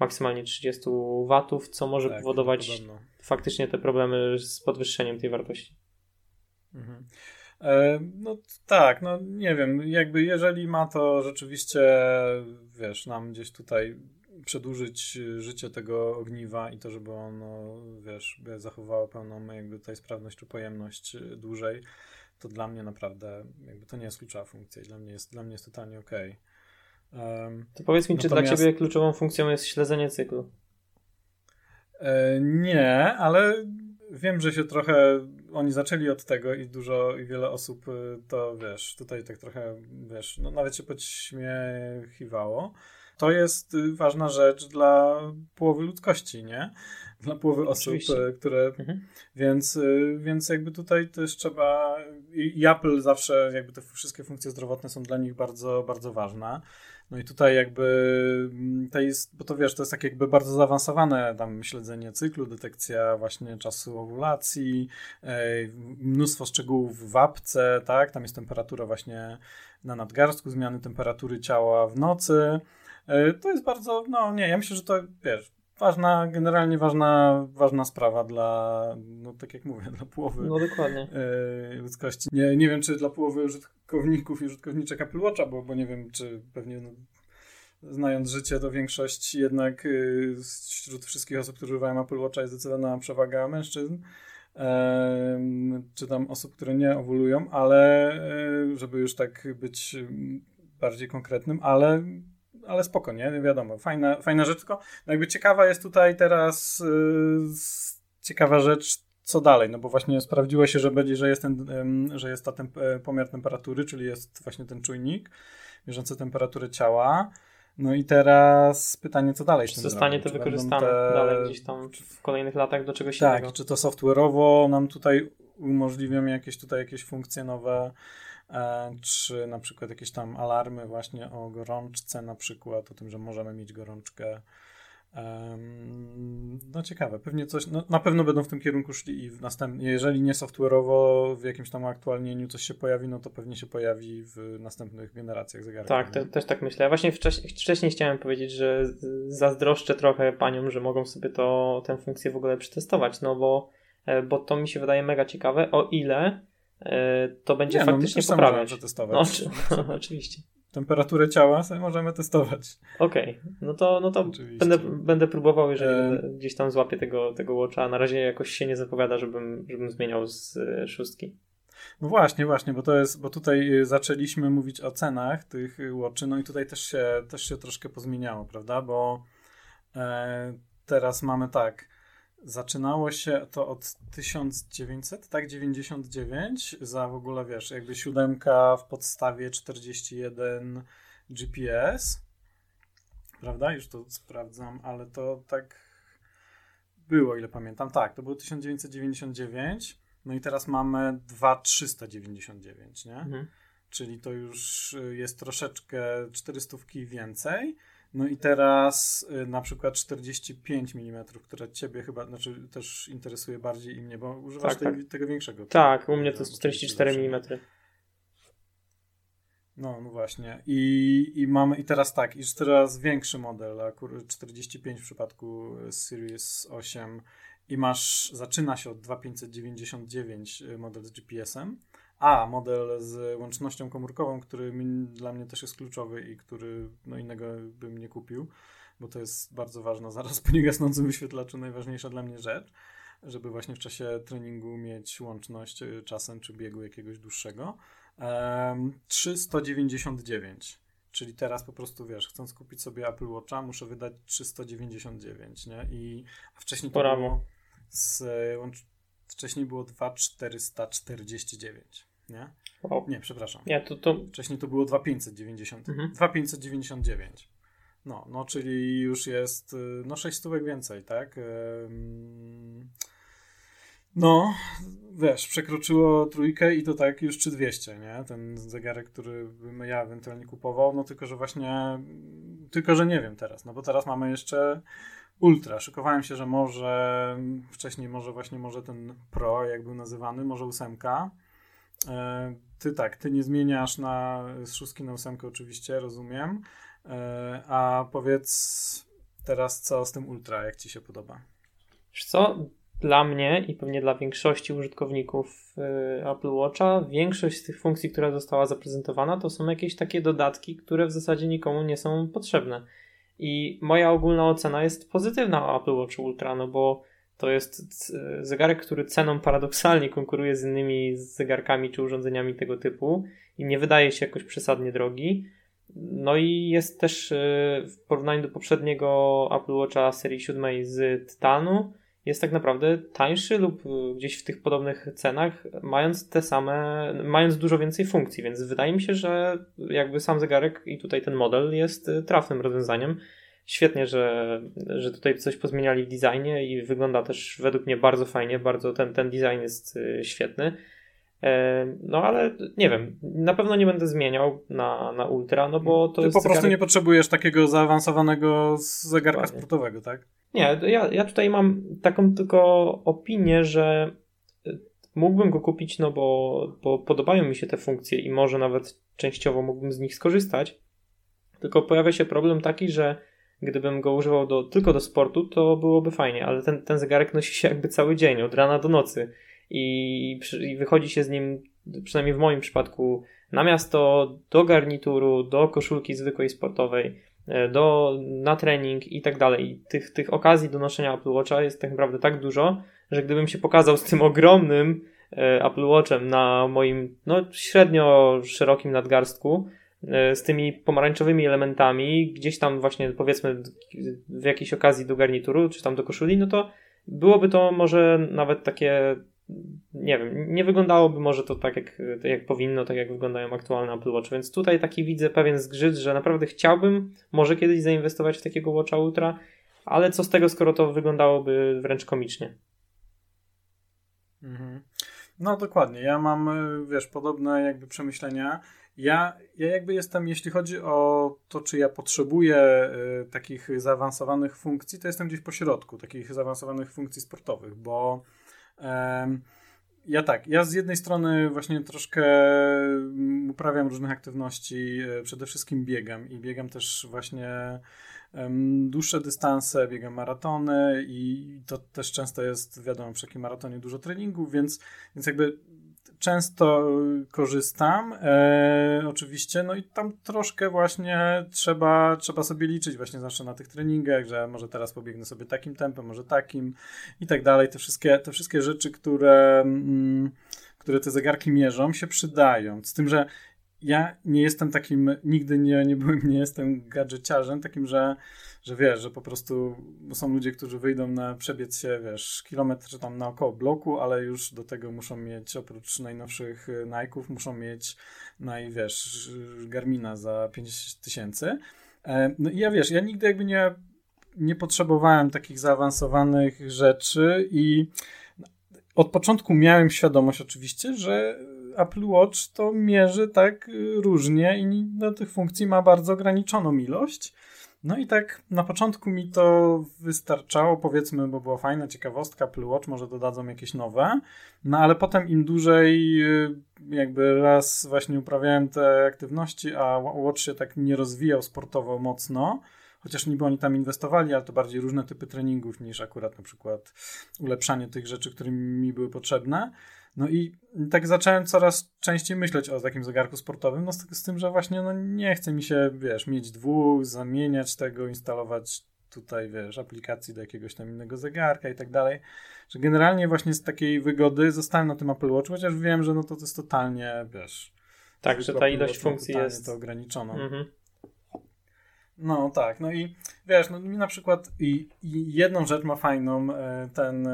Speaker 2: maksymalnie 30 watów, co może tak, powodować faktycznie te problemy z podwyższeniem tej wartości.
Speaker 1: Mhm. E, no tak, no nie wiem, jakby jeżeli ma to rzeczywiście, wiesz, nam gdzieś tutaj przedłużyć życie tego ogniwa i to, żeby ono, wiesz, zachowało pełną jakby tutaj sprawność czy pojemność dłużej, to dla mnie naprawdę jakby to nie jest kluczowa funkcja i dla mnie jest, dla mnie jest totalnie okej. Okay.
Speaker 2: To powiedz mi, czy natomiast... dla Ciebie kluczową funkcją jest śledzenie cyklu?
Speaker 1: E, nie, ale wiem, że się trochę oni zaczęli od tego i dużo i wiele osób y, to wiesz, tutaj tak trochę wiesz, no nawet się podśmiechiwało. To jest y, ważna rzecz dla połowy ludzkości, nie? Dla połowy osób, Oczywiście. Y, które. Mhm. Więc, więc jakby tutaj też trzeba. I Apple zawsze, jakby te wszystkie funkcje zdrowotne są dla nich bardzo, bardzo ważne. No i tutaj jakby mm, to jest, bo to wiesz, to jest takie jakby bardzo zaawansowane tam śledzenie cyklu, detekcja właśnie czasu owulacji, mnóstwo szczegółów w apce, tak, tam jest temperatura właśnie na nadgarstku, zmiany temperatury ciała w nocy. To jest bardzo, no nie, ja myślę, że to, wiesz, ważna, generalnie ważna, ważna sprawa dla, no tak jak mówię, dla połowy
Speaker 2: no, dokładnie.
Speaker 1: E, ludzkości. Nie, nie wiem, czy dla połowy użytkowników i użytkowniczek Apple Watcha, bo, bo nie wiem, czy pewnie no, znając życie, to większość jednak y, wśród wszystkich osób, którzy używają Apple Watcha jest zdecydowana przewaga mężczyzn czy tam osób, które nie owulują, ale e, żeby już tak być bardziej konkretnym, ale ale spoko, nie? Wiadomo, fajna, fajna rzecz, tylko jakby ciekawa jest tutaj teraz yy, ciekawa rzecz, co dalej, no bo właśnie sprawdziło się, że będzie, że jest, ten, yy, że jest ta temp e, pomiar temperatury, czyli jest właśnie ten czujnik mierzący temperaturę ciała. No i teraz pytanie, co dalej?
Speaker 2: Czy zostanie to wykorzystane te... dalej gdzieś tam w kolejnych latach do czegoś
Speaker 1: tak,
Speaker 2: innego?
Speaker 1: czy to software'owo nam tutaj umożliwią jakieś tutaj jakieś funkcje nowe, czy na przykład jakieś tam alarmy właśnie o gorączce, na przykład o tym, że możemy mieć gorączkę. No ciekawe, pewnie coś, no, na pewno będą w tym kierunku szli i w następnym, jeżeli nie software'owo w jakimś tam aktualnieniu coś się pojawi, no to pewnie się pojawi w następnych generacjach zegarków.
Speaker 2: Tak, te, też tak myślę. Ja właśnie wcześniej, wcześniej chciałem powiedzieć, że zazdroszczę trochę paniom, że mogą sobie to, tę funkcję w ogóle przetestować, no bo, e, bo to mi się wydaje mega ciekawe, o ile E, to będzie nie, no, faktycznie no, poprawiać.
Speaker 1: przetestować. [LAUGHS]
Speaker 2: No, oczywiście.
Speaker 1: Temperaturę ciała sobie możemy testować.
Speaker 2: Okej, okay. no to, no to będę, będę próbował, jeżeli e... gdzieś tam złapię tego, tego watcha. Na razie jakoś się nie zapowiada, żebym, żebym zmieniał z e, szóstki.
Speaker 1: No właśnie, właśnie, bo to jest, bo tutaj y, zaczęliśmy mówić o cenach tych watchy, no i tutaj też się, też się troszkę pozmieniało, prawda, bo e, teraz mamy tak, zaczynało się to od 1900, tak, 99 za w ogóle, wiesz, jakby siódemka w podstawie 41 GPS, prawda, już to sprawdzam, ale to tak było, ile pamiętam, tak, to było 1999, no i teraz mamy 2399, nie? Mhm. Czyli to już y, jest troszeczkę 400 więcej. No i teraz y, na przykład 45 mm, które ciebie chyba, znaczy też interesuje bardziej i mnie, bo używasz tak, tej, tak. tego większego.
Speaker 2: Tak, u mnie to jest 44 mm.
Speaker 1: No, no właśnie. I, i mamy, i teraz tak, i teraz większy model, 45 w przypadku Series 8 i masz, zaczyna się od 2599 y, model z GPS-em, a model z łącznością komórkową, który mi, dla mnie też jest kluczowy i który no innego bym nie kupił, bo to jest bardzo ważna zaraz po niegasnącym wyświetlaczu najważniejsza dla mnie rzecz, żeby właśnie w czasie treningu mieć łączność y, czasem czy biegu jakiegoś dłuższego. Um, 399 Czyli teraz po prostu wiesz, chcąc kupić sobie Apple Watcha, muszę wydać 399, nie? I a wcześniej to było z, wcześniej było 2449, nie? Wow. Nie, przepraszam.
Speaker 2: Ja to, to...
Speaker 1: Wcześniej to było 2590, mhm. 2599. No, no, czyli już jest no 6 stówek więcej, tak? No, wiesz, przekroczyło trójkę i to tak już 3200, nie? Ten zegarek, który bym ja ewentualnie kupował, no tylko, że właśnie, tylko, że nie wiem teraz, no bo teraz mamy jeszcze Ultra. Szykowałem się, że może wcześniej może właśnie może ten Pro, jak był nazywany, może ósemka. E, ty tak, ty nie zmieniasz na z szóstki na ósemkę oczywiście, rozumiem. E, a powiedz teraz co z tym Ultra, jak ci się podoba?
Speaker 2: Wiesz co, dla mnie i pewnie dla większości użytkowników y, Apple Watcha, większość z tych funkcji, która została zaprezentowana, to są jakieś takie dodatki, które w zasadzie nikomu nie są potrzebne. I moja ogólna ocena jest pozytywna o Apple Watch Ultra, no bo to jest zegarek, który ceną paradoksalnie konkuruje z innymi zegarkami czy urządzeniami tego typu i nie wydaje się jakoś przesadnie drogi. No i jest też y, w porównaniu do poprzedniego Apple Watcha serii 7 z tytanu, jest tak naprawdę tańszy lub gdzieś w tych podobnych cenach, mając te same, mając dużo więcej funkcji, więc wydaje mi się, że jakby sam zegarek i tutaj ten model jest y, trafnym rozwiązaniem. Świetnie, że, że tutaj coś pozmieniali w designie i wygląda też według mnie bardzo fajnie, bardzo ten, ten design jest y, świetny. E, no ale nie wiem, na pewno nie będę zmieniał na, na Ultra, no bo to
Speaker 1: Ty
Speaker 2: jest.
Speaker 1: po prostu zegarek... nie potrzebujesz takiego zaawansowanego zegarka sportowego, tak?
Speaker 2: Nie, ja, ja tutaj mam taką tylko opinię, że y, mógłbym go kupić, no bo, bo podobają mi się te funkcje i może nawet częściowo mógłbym z nich skorzystać. Tylko pojawia się problem taki, że gdybym go używał do, tylko do sportu, to byłoby fajnie, ale ten, ten zegarek nosi się jakby cały dzień, od rana do nocy i, i wychodzi się z nim, przynajmniej w moim przypadku, na miasto, do garnituru, do koszulki zwykłej sportowej, e, do, na trening i tak dalej. Tych, tych okazji do noszenia Apple Watcha jest tak naprawdę tak dużo, że gdybym się pokazał z tym ogromnym e, Apple Watchem na moim no, średnio szerokim nadgarstku, z tymi pomarańczowymi elementami, gdzieś tam właśnie powiedzmy w jakiejś okazji do garnituru, czy tam do koszuli, no to byłoby to może nawet takie nie wiem, nie wyglądałoby może to tak jak, jak powinno, tak jak wyglądają aktualne Apple Watch, więc tutaj taki widzę pewien zgrzyt, że naprawdę chciałbym może kiedyś zainwestować w takiego Watcha Ultra, ale co z tego, skoro to wyglądałoby wręcz komicznie.
Speaker 1: Mhm. No dokładnie, ja mam, wiesz, podobne jakby przemyślenia. Ja, ja jakby jestem, jeśli chodzi o to, czy ja potrzebuję y, takich zaawansowanych funkcji, to jestem gdzieś po środku, takich zaawansowanych funkcji sportowych, bo ja tak, ja z jednej strony właśnie troszkę uprawiam różnych aktywności, e, przede wszystkim biegam i biegam też właśnie dłuższe dystanse, biegam maratony i to też często jest, wiadomo, przy takim maratonie dużo treningów, więc, więc jakby często korzystam, e, oczywiście, no i tam troszkę właśnie trzeba, trzeba sobie liczyć właśnie zawsze na tych treningach, że może teraz pobiegnę sobie takim tempem, może takim i tak dalej. Te wszystkie, te wszystkie rzeczy, które, mm, które te zegarki mierzą, się przydają. Z tym, że ja nie jestem takim, nigdy nie, nie byłem, nie jestem gadżeciarzem, takim, że, że wiesz, że po prostu są ludzie, którzy wyjdą na przebiec się, wiesz, kilometr czy tam naokoło bloku, ale już do tego muszą mieć, oprócz najnowszych Nike'ów, muszą mieć naj, wiesz, Garmina za 50 tysięcy. E, no i ja wiesz, ja nigdy jakby nie, nie potrzebowałem takich zaawansowanych rzeczy i od początku miałem świadomość oczywiście, że Apple Watch to mierzy tak różnie i do tych funkcji ma bardzo ograniczoną ilość. No i tak na początku mi to wystarczało, powiedzmy, bo była fajna ciekawostka, Apple Watch, może dodadzą jakieś nowe. No ale potem im dłużej y, jakby raz właśnie uprawiałem te aktywności, a Watch się tak nie rozwijał sportowo mocno, chociaż niby oni tam inwestowali, ale to bardziej różne typy treningów niż akurat na przykład ulepszanie tych rzeczy, które mi były potrzebne. No i tak zacząłem coraz częściej myśleć o takim zegarku sportowym, no z, z tym, że właśnie no nie chce mi się, wiesz, mieć dwóch, zamieniać tego, instalować tutaj, wiesz, aplikacji do jakiegoś tam innego zegarka i tak dalej, że generalnie właśnie z takiej wygody zostałem na tym Apple Watch, chociaż wiem, że no to, to jest totalnie, wiesz...
Speaker 2: Tak, że ta ilość funkcji jest...
Speaker 1: to ograniczoną. Mhm. No tak, no i wiesz, no mi na przykład i, i jedną rzecz ma fajną e, ten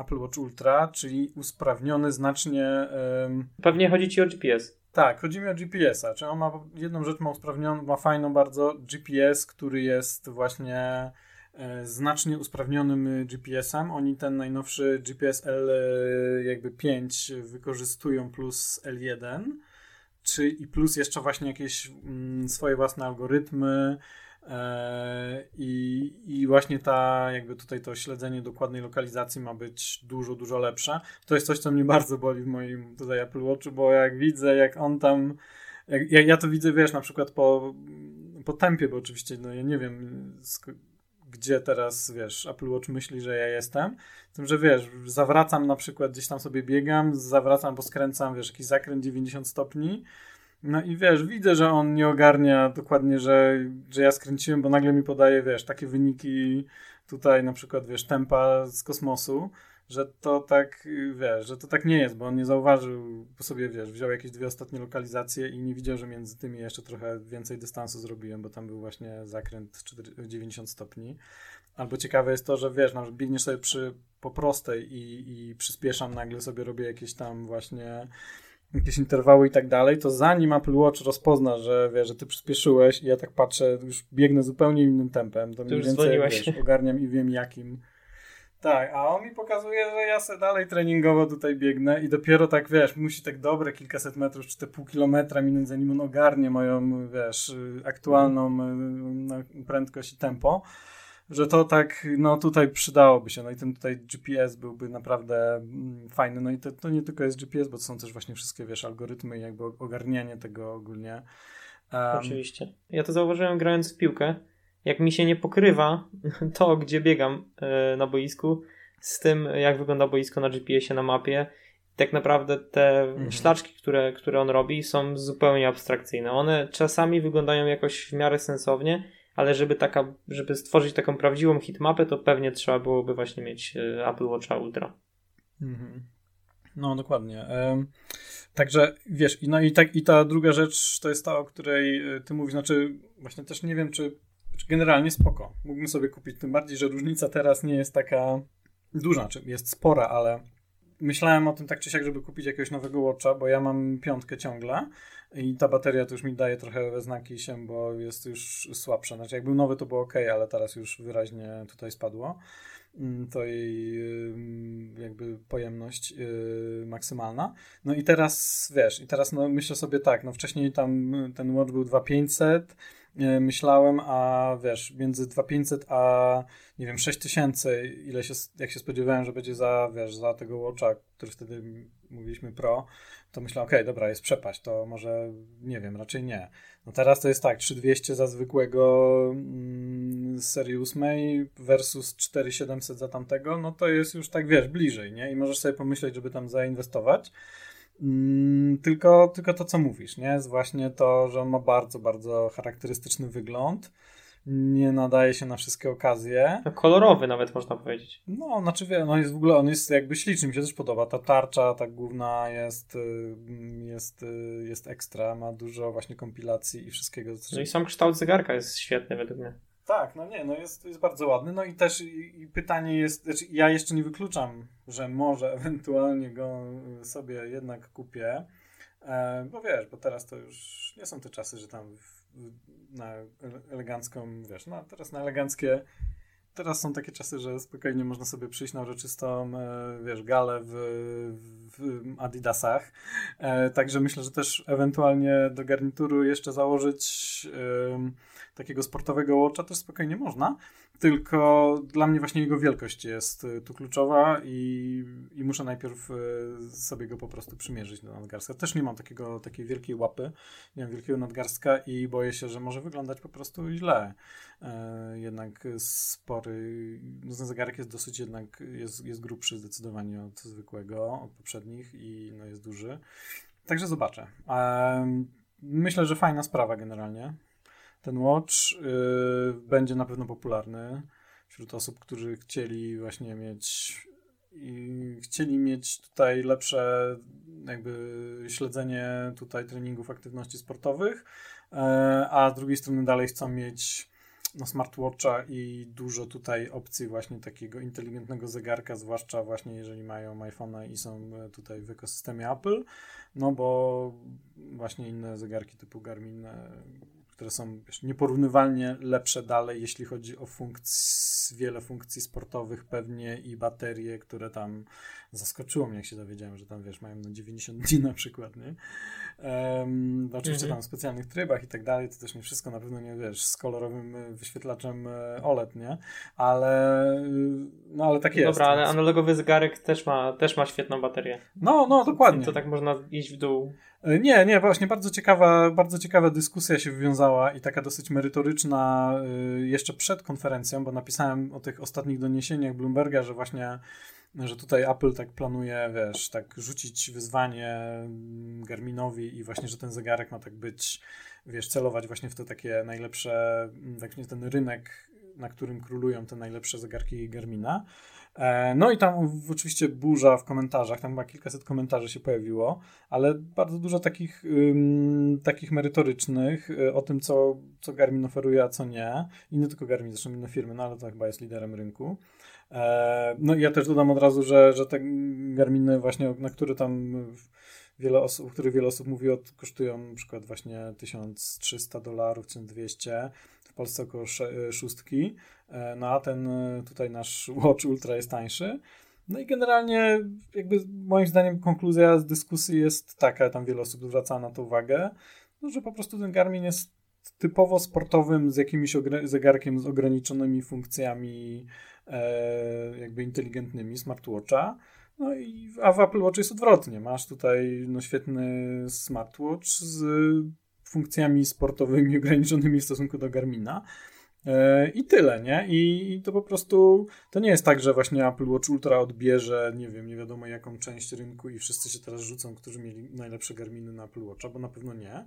Speaker 1: Apple Watch Ultra, czyli usprawniony znacznie.
Speaker 2: Pewnie chodzi ci o GPS.
Speaker 1: Tak, chodzi mi o GPS-a. Czy on ma jedną rzecz ma usprawnioną, ma fajną bardzo GPS, który jest właśnie e, znacznie usprawnionym GPS-em. Oni ten najnowszy GPS L jakby 5 wykorzystują plus L1 czy i plus jeszcze właśnie jakieś mm, swoje własne algorytmy e, i, i właśnie ta jakby tutaj to śledzenie dokładnej lokalizacji ma być dużo, dużo lepsze. To jest coś, co mnie bardzo boli w moim tutaj Apple Watchu, bo jak widzę, jak on tam jak, ja, ja to widzę, wiesz, na przykład po, po tempie, bo oczywiście, no ja nie wiem, gdzie teraz, wiesz, Apple Watch myśli, że ja jestem. Tym, że wiesz, zawracam na przykład, gdzieś tam sobie biegam, zawracam, bo skręcam, wiesz, jakiś zakręt 90 stopni. No i wiesz, widzę, że on nie ogarnia dokładnie, że, że ja skręciłem, bo nagle mi podaje, wiesz, takie wyniki tutaj na przykład, wiesz, tempa z kosmosu że to tak, wiesz, że to tak nie jest, bo on nie zauważył, po sobie, wiesz, wziął jakieś dwie ostatnie lokalizacje i nie widział, że między tymi jeszcze trochę więcej dystansu zrobiłem, bo tam był właśnie zakręt 90 stopni. Albo ciekawe jest to, że wiesz, no, biegniesz sobie przy po prostej i, i przyspieszam, nagle sobie robię jakieś tam właśnie jakieś interwały i tak dalej, to zanim Apple Watch rozpozna, że wie, że ty przyspieszyłeś i ja tak patrzę, już biegnę zupełnie innym tempem, to mniej więcej wiesz, ogarniam i wiem jakim tak, a on mi pokazuje, że ja se dalej treningowo tutaj biegnę i dopiero tak, wiesz, musi tak dobre kilkaset metrów, czy te pół kilometra minąć, zanim on ogarnie moją, wiesz, aktualną no, prędkość i tempo, że to tak, no tutaj przydałoby się, no i ten tutaj GPS byłby naprawdę mm, fajny, no i to, to nie tylko jest GPS, bo to są też właśnie wszystkie, wiesz, algorytmy i jakby ogarnianie tego ogólnie.
Speaker 2: Um, Oczywiście. Ja to zauważyłem grając w piłkę, jak mi się nie pokrywa [LAUGHS] to, gdzie biegam e, na boisku, z tym, jak wygląda boisko na GPS-ie, na mapie, tak naprawdę te mhm. szlaczki, które, które on robi, są zupełnie abstrakcyjne. One czasami wyglądają jakoś w miarę sensownie, ale żeby, taka, żeby stworzyć taką prawdziwą hitmapę, to pewnie trzeba byłoby właśnie mieć e, Apple Watcha Ultra.
Speaker 1: Mhm. No, dokładnie. Także wiesz, no i, tak, i ta druga rzecz to jest ta, o której e, ty mówisz, znaczy właśnie też nie wiem, czy generalnie spoko. Mógłbym sobie kupić, tym bardziej, że różnica teraz nie jest taka duża, czy jest spora, ale myślałem o tym tak czy siak, żeby kupić jakiegoś nowego Watcha, bo ja mam piątkę ciągle i ta bateria to już mi daje trochę we znaki się, bo jest już słabsza. Znaczy jak był nowy to było ok, ale teraz już wyraźnie tutaj spadło mm, to jej jakby pojemność yy, maksymalna. No i teraz, wiesz, i teraz no myślę sobie tak, no wcześniej tam ten Watch był 2500, E, myślałem, a wiesz, między 2500 a nie wiem, 6000, ile się, jak się spodziewałem, że będzie za, wiesz, za tego Watcha, który wtedy mówiliśmy Pro, to myślałem, okej, okay, dobra, jest przepaść, to może, nie wiem, raczej nie. No teraz to jest tak, 3200 za zwykłego mm, serii 8 versus 4700 za tamtego, no to jest już tak, wiesz, bliżej, nie? I możesz sobie pomyśleć, żeby tam zainwestować. Mm, tylko, tylko to, co mówisz, nie? Jest właśnie to, że on ma bardzo, bardzo charakterystyczny wygląd nie nadaje się na wszystkie okazje.
Speaker 2: No, kolorowy nawet można powiedzieć.
Speaker 1: No, znaczy wie, no jest w ogóle, on jest jakby śliczny, mi się też podoba. Ta tarcza, ta główna jest, y, jest, y, jest ekstra, ma dużo właśnie kompilacji i wszystkiego.
Speaker 2: No i sam kształt zegarka jest świetny według mnie.
Speaker 1: Tak, no nie, no jest, jest bardzo ładny. No i też i, i pytanie jest, znaczy ja jeszcze nie wykluczam, że może [LAUGHS] ewentualnie go sobie jednak kupię, e, bo wiesz, bo teraz to już nie są te czasy, że tam na elegancką, wiesz, no teraz na eleganckie teraz są takie czasy, że spokojnie można sobie przyjść na uroczystą, e, wiesz, galę w, w Adidasach. E, także myślę, że też ewentualnie do garnituru jeszcze założyć takiego sportowego watcha też spokojnie można. Tylko dla mnie właśnie jego wielkość jest y, tu kluczowa i, i muszę najpierw y, sobie go po prostu przymierzyć do nadgarstka. Też nie mam takiego, takiej wielkiej łapy, nie mam wielkiego nadgarstka i boję się, że może wyglądać po prostu źle. E, jednak spory, no ten zegarek jest dosyć jednak, jest, jest grubszy zdecydowanie od zwykłego, od poprzednich i no jest duży. Także zobaczę. E, myślę, że fajna sprawa generalnie ten Watch yy, będzie na pewno popularny wśród osób, którzy chcieli właśnie mieć i chcieli mieć tutaj lepsze jakby śledzenie tutaj treningów, aktywności sportowych, yy, a z drugiej strony dalej chcą mieć no, smartwatcha i dużo tutaj opcji właśnie takiego inteligentnego zegarka, zwłaszcza właśnie jeżeli mają iPhone'a i są tutaj w ekosystemie Apple, no bo właśnie inne zegarki typu Garmin które są nieporównywalnie lepsze dalej, jeśli chodzi o funkcje, wiele funkcji sportowych pewnie i baterie, które tam zaskoczyło mnie, jak się dowiedziałem, że tam wiesz, mają na 90 dni na przykład, nie? Um, oczywiście mhm. tam w specjalnych trybach i tak dalej, to też nie wszystko, na pewno nie wiesz, z kolorowym e, wyświetlaczem e, OLED, nie? Ale no ale tak jest.
Speaker 2: Dobra, ale analogowy zegarek też ma, też ma świetną baterię.
Speaker 1: No, no, dokładnie.
Speaker 2: To tak można iść w dół.
Speaker 1: E, nie, nie, właśnie bardzo ciekawa, bardzo ciekawa dyskusja się wywiązała i taka dosyć merytoryczna jeszcze przed konferencją, bo napisałem o tych ostatnich doniesieniach Bloomberga, że właśnie że tutaj Apple tak planuje, wiesz, tak rzucić wyzwanie Garminowi i właśnie, że ten zegarek ma tak być, wiesz, celować właśnie w te takie najlepsze, właśnie ten rynek, na którym królują te najlepsze zegarki Garmina. E, no i tam oczywiście burza w komentarzach, tam chyba kilkaset komentarzy się pojawiło, ale bardzo dużo takich, um, takich merytorycznych y, o tym, co, co Garmin oferuje, a co nie. I nie tylko Garmin, zresztą inne firmy, no ale to chyba jest liderem rynku. E, no i ja też dodam od razu, że, że te Garminy właśnie, na które tam wiele osób, które wiele osób mówi, kosztują na przykład właśnie 1300 dolarów, 1200, w Polsce około szóstki, e, no a ten tutaj nasz Watch Ultra jest tańszy. No i generalnie jakby moim zdaniem konkluzja z dyskusji jest taka, tam wiele osób zwraca na to uwagę, no, że po prostu ten Garmin jest typowo sportowym z jakimś zegarkiem z ograniczonymi funkcjami e, jakby inteligentnymi smartwatcha. No i a w Apple Watch jest odwrotnie. Masz tutaj no, świetny smartwatch z funkcjami sportowymi [LAUGHS] ograniczonymi w stosunku do Garmina. E, I tyle, nie? I, to po prostu to nie jest tak, że właśnie Apple Watch Ultra odbierze, nie wiem, nie wiadomo jaką część rynku i wszyscy się teraz rzucą, którzy mieli najlepsze Garminy na Apple Watcha, bo na pewno nie.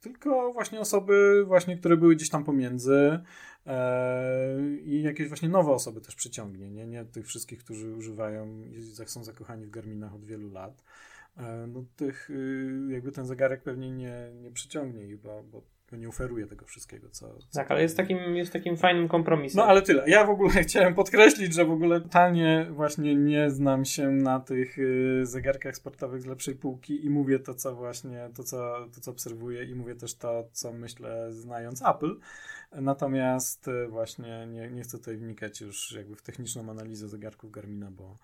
Speaker 1: Tylko właśnie osoby, właśnie, które były gdzieś tam pomiędzy e, i jakieś właśnie nowe osoby też przyciągnie, nie? Nie tych wszystkich, którzy używają i są zakochani w Garminach od wielu lat. E, no tych, y, jakby ten zegarek pewnie nie, nie przyciągnie bo, bo nie oferuje tego wszystkiego, co... co
Speaker 2: tak, ale jest takim, jest takim fajnym kompromisem.
Speaker 1: No ale tyle. Ja w ogóle [LAUGHS] chciałem podkreślić, że w ogóle totalnie właśnie nie znam się na tych y, zegarkach sportowych z lepszej półki i mówię to, co właśnie, to co, to, co obserwuję i mówię też to, co myślę znając Apple. Natomiast y, właśnie nie, nie chcę tutaj wnikać już jakby w techniczną analizę zegarków Garmina, bo,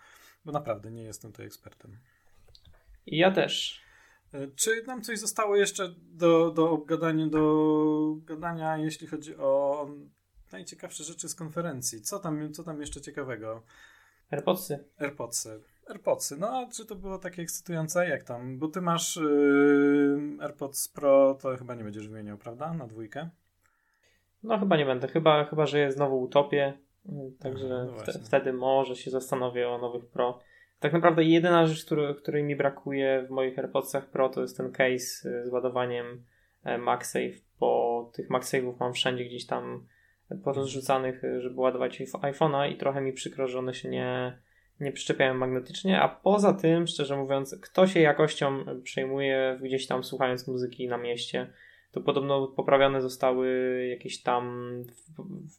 Speaker 1: bo naprawdę nie jestem tutaj ekspertem.
Speaker 2: Ja też.
Speaker 1: E, czy nam coś zostało jeszcze do, do obgadania, do gadania, jeśli chodzi o najciekawsze rzeczy z konferencji? Co tam, co tam jeszcze ciekawego?
Speaker 2: AirPodsy.
Speaker 1: AirPodsy. AirPodsy, no a czy to było takie ekscytujące? Jak tam? Bo ty masz yy, AirPods Pro, to chyba nie będziesz wymieniał, prawda? Na dwójkę?
Speaker 2: No chyba nie będę, chyba, chyba że je znowu utopię, także no wtedy może się zastanowię o nowych Pro. Tak naprawdę jedyna rzecz, który, której mi brakuje w moich AirPodsach Pro to jest ten case y, z ładowaniem e, MagSafe, bo tych MagSafe'ów mam wszędzie gdzieś tam porozrzucanych, y, żeby ładować iPhone'a i trochę mi przykro, że one się nie, nie przyczepiają magnetycznie, a poza tym, szczerze mówiąc, kto się jakością przejmuje gdzieś tam słuchając muzyki na mieście, to podobno poprawione zostały jakieś tam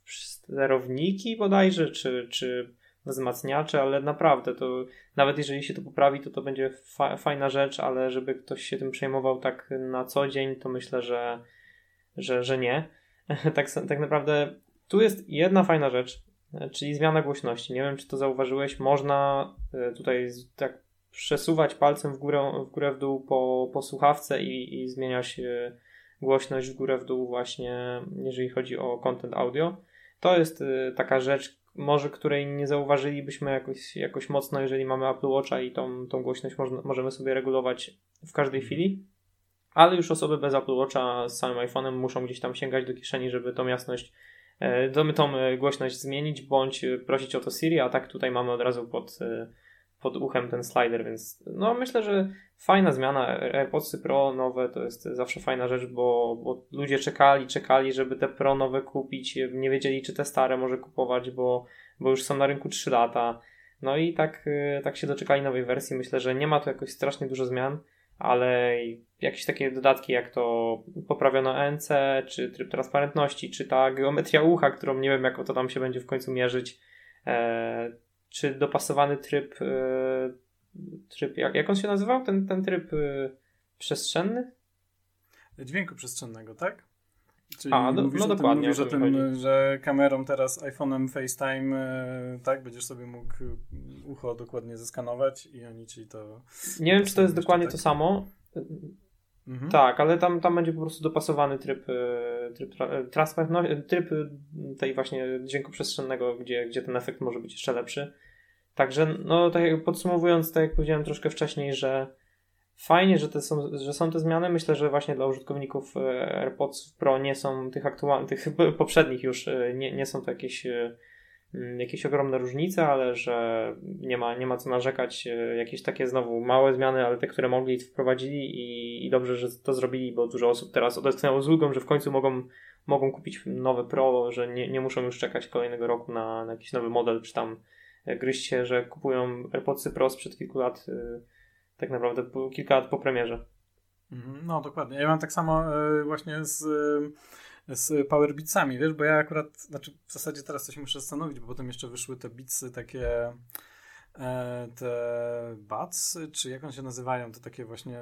Speaker 2: sterowniki bodajże, czy, czy wzmacniacze, ale naprawdę to nawet jeżeli się to poprawi, to to będzie fa fajna rzecz, ale żeby ktoś się tym przejmował tak na co dzień, to myślę, że, że, że nie. [LAUGHS] tak, tak naprawdę tu jest jedna fajna rzecz, czyli zmiana głośności. Nie wiem, czy to zauważyłeś, można e, tutaj tak przesuwać palcem w górę, w górę w dół po, po słuchawce i, i zmieniać głośność w górę w dół właśnie, jeżeli chodzi o content audio. To jest e, taka rzecz, może której nie zauważylibyśmy jakoś, jakoś mocno, jeżeli mamy Apple Watcha i tą, tą głośność można, możemy sobie regulować w każdej chwili. Ale już osoby bez Apple Watcha z samym iPhone'em muszą gdzieś tam sięgać do kieszeni, żeby tą jasność, e, tą e, głośność zmienić, bądź prosić o to Siri, a tak tutaj mamy od razu pod, e, pod uchem ten slider, więc no myślę, że fajna zmiana. AirPodsy Pro nowe to jest zawsze fajna rzecz, bo, bo ludzie czekali, czekali, żeby te Pro nowe kupić, nie wiedzieli czy te stare może kupować, bo, bo już są na rynku 3 lata. No i tak, tak się doczekali nowej wersji. Myślę, że nie ma tu jakoś strasznie dużo zmian, ale jakieś takie dodatki jak to poprawiono ANC, czy tryb transparentności, czy ta geometria ucha, którą nie wiem jak to tam się będzie w końcu mierzyć, e, czy dopasowany tryb, e, tryb jak, jak on się nazywał, ten, ten tryb e, przestrzenny?
Speaker 1: Dźwięku przestrzennego, tak?
Speaker 2: Czyli A, no, no dokładnie.
Speaker 1: Mówisz o tym, że kamerą teraz iPhone'em FaceTime, e, tak, będziesz sobie mógł ucho dokładnie zeskanować i oni ci to...
Speaker 2: Nie wiem, czy to jest dokładnie tak? to samo. Mhm. Tak, ale tam, tam będzie po prostu dopasowany tryb, e, tryb, no, tryb tej właśnie dźwięku przestrzennego, gdzie, gdzie ten efekt może być jeszcze lepszy. Także, no tak jak podsumowując, tak jak powiedziałem troszkę wcześniej, że fajnie, że, te są, że są te zmiany. Myślę, że właśnie dla użytkowników e, AirPods Pro nie są tych aktualnych, tych [LAUGHS] poprzednich już, e, nie, nie są to jakieś, jakieś ogromne różnice, ale że nie ma, nie ma co narzekać. Jakieś takie znowu małe zmiany, ale te, które mogli wprowadzili i, i dobrze, że to zrobili, bo dużo osób teraz odetchnęło z ulgą, że w końcu mogą, mogą kupić nowe Pro, że nie, nie muszą już czekać kolejnego roku na, na jakiś nowy model, czy tam gryźć się, że kupują AirPodsy Pro sprzed kilku lat tak naprawdę kilka lat po premierze.
Speaker 1: Mhm, no dokładnie. Ja mam tak samo e, właśnie z, e, z Powerbeatsami, wiesz, bo ja akurat, znaczy w zasadzie teraz coś muszę zastanowić, bo potem jeszcze wyszły te bitsy takie e, te bats, czy jak one się nazywają, to takie właśnie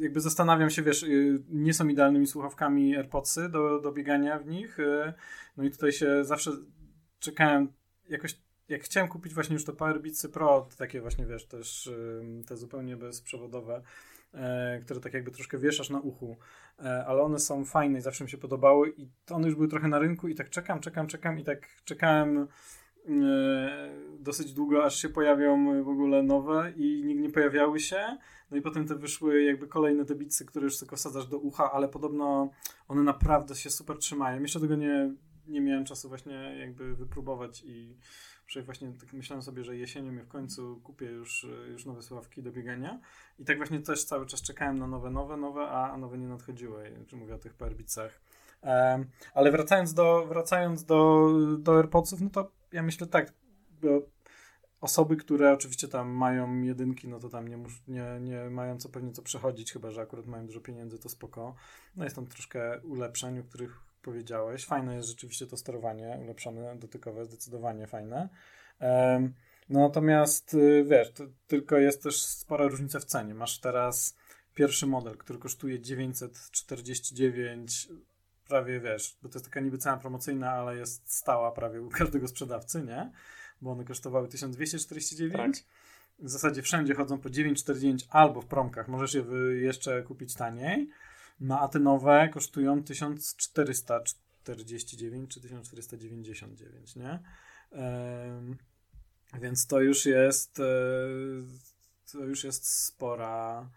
Speaker 1: jakby zastanawiam się, wiesz, nie są idealnymi słuchawkami AirPodsy do, do biegania w nich, no i tutaj się zawsze czekałem jakoś jak chciałem kupić właśnie już to Powerbeatsy Pro, takie właśnie, wiesz, też te zupełnie bezprzewodowe, e, które tak jakby troszkę wieszasz na uchu, e, ale one są fajne i zawsze mi się podobały i one już były trochę na rynku i tak czekam, czekam, czekam i tak czekałem e, dosyć długo, aż się pojawią w ogóle nowe i nigdy nie pojawiały się. No i potem te wyszły jakby kolejne te bitsy, które już tylko sadzasz do ucha, ale podobno one naprawdę się super trzymają. Jeszcze tego nie, nie miałem czasu właśnie jakby wypróbować i właśnie tak myślałem sobie, że jesienią ja w końcu kupię już, już nowe słuchawki do biegania. I tak właśnie też cały czas czekałem na nowe, nowe, nowe, a, nowe nie nadchodziły. Czy mówię o tych Perbicach. Um, ale wracając do, wracając do, do AirPodsów, no to ja myślę tak, osoby, które oczywiście tam mają jedynki, no to tam nie, mus, nie, nie mają co pewnie co przechodzić, chyba że akurat mają dużo pieniędzy, to spoko. No jest tam troszkę ulepszeń, o których powiedziałeś. Fajne jest rzeczywiście to sterowanie ulepszone, dotykowe, zdecydowanie fajne. No natomiast y, wiesz, tylko jest też spora różnica w cenie. Masz teraz pierwszy model, który kosztuje 949, prawie wiesz, bo to jest taka niby cena promocyjna, ale jest stała prawie u każdego sprzedawcy, nie? Bo one kosztowały 1249. Tak. W zasadzie wszędzie chodzą po 949 albo w promkach. Możesz je jeszcze kupić taniej. No a te nowe kosztują 1449 czy 1499, nie? Więc to już jest to już jest spora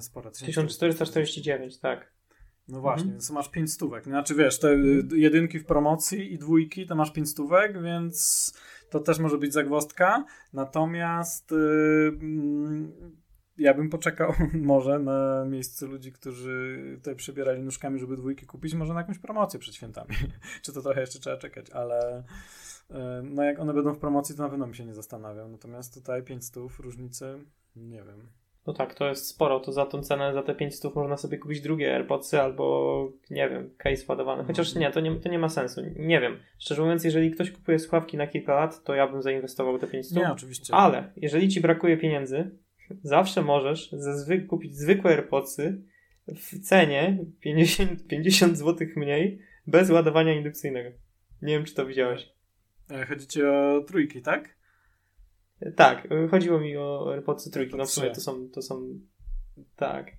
Speaker 1: spora.
Speaker 2: 1449, tak.
Speaker 1: No właśnie, mhm. więc masz 5 stówek. Znaczy wiesz, te jedynki w promocji i dwójki to masz 5 stówek, więc to też może być zagwostka. Natomiast yy, ja bym poczekał [LAUGHS] może na miejscu ludzi, którzy tutaj przebierali nóżkami, żeby dwójki kupić, może na jakąś promocję przed świętami. [LAUGHS] Czy to trochę jeszcze trzeba czekać, ale no jak one będą w promocji, to na pewno mi się nie zastanawiam. Natomiast tutaj 5 stów różnicy, nie wiem.
Speaker 2: No tak, to jest sporo, to za tą cenę, za te 500 można sobie kupić drugie AirPodsy albo, nie wiem, case ładowany. Chociaż nie, to nie, to nie ma sensu. Nie wiem. Szczerze mówiąc, jeżeli ktoś kupuje słuchawki na kilka lat, to ja bym zainwestował te 500.
Speaker 1: Nie, oczywiście.
Speaker 2: Ale jeżeli ci brakuje pieniędzy, zawsze możesz zwy kupić zwykłe AirPodsy w cenie 50, 50 zł mniej, bez ładowania indukcyjnego. Nie wiem, czy to widziałeś.
Speaker 1: E, chodzi ci o trójki, tak?
Speaker 2: Tak, chodziło mi o AirPodsy trójki, no w sumie to są, to są, tak.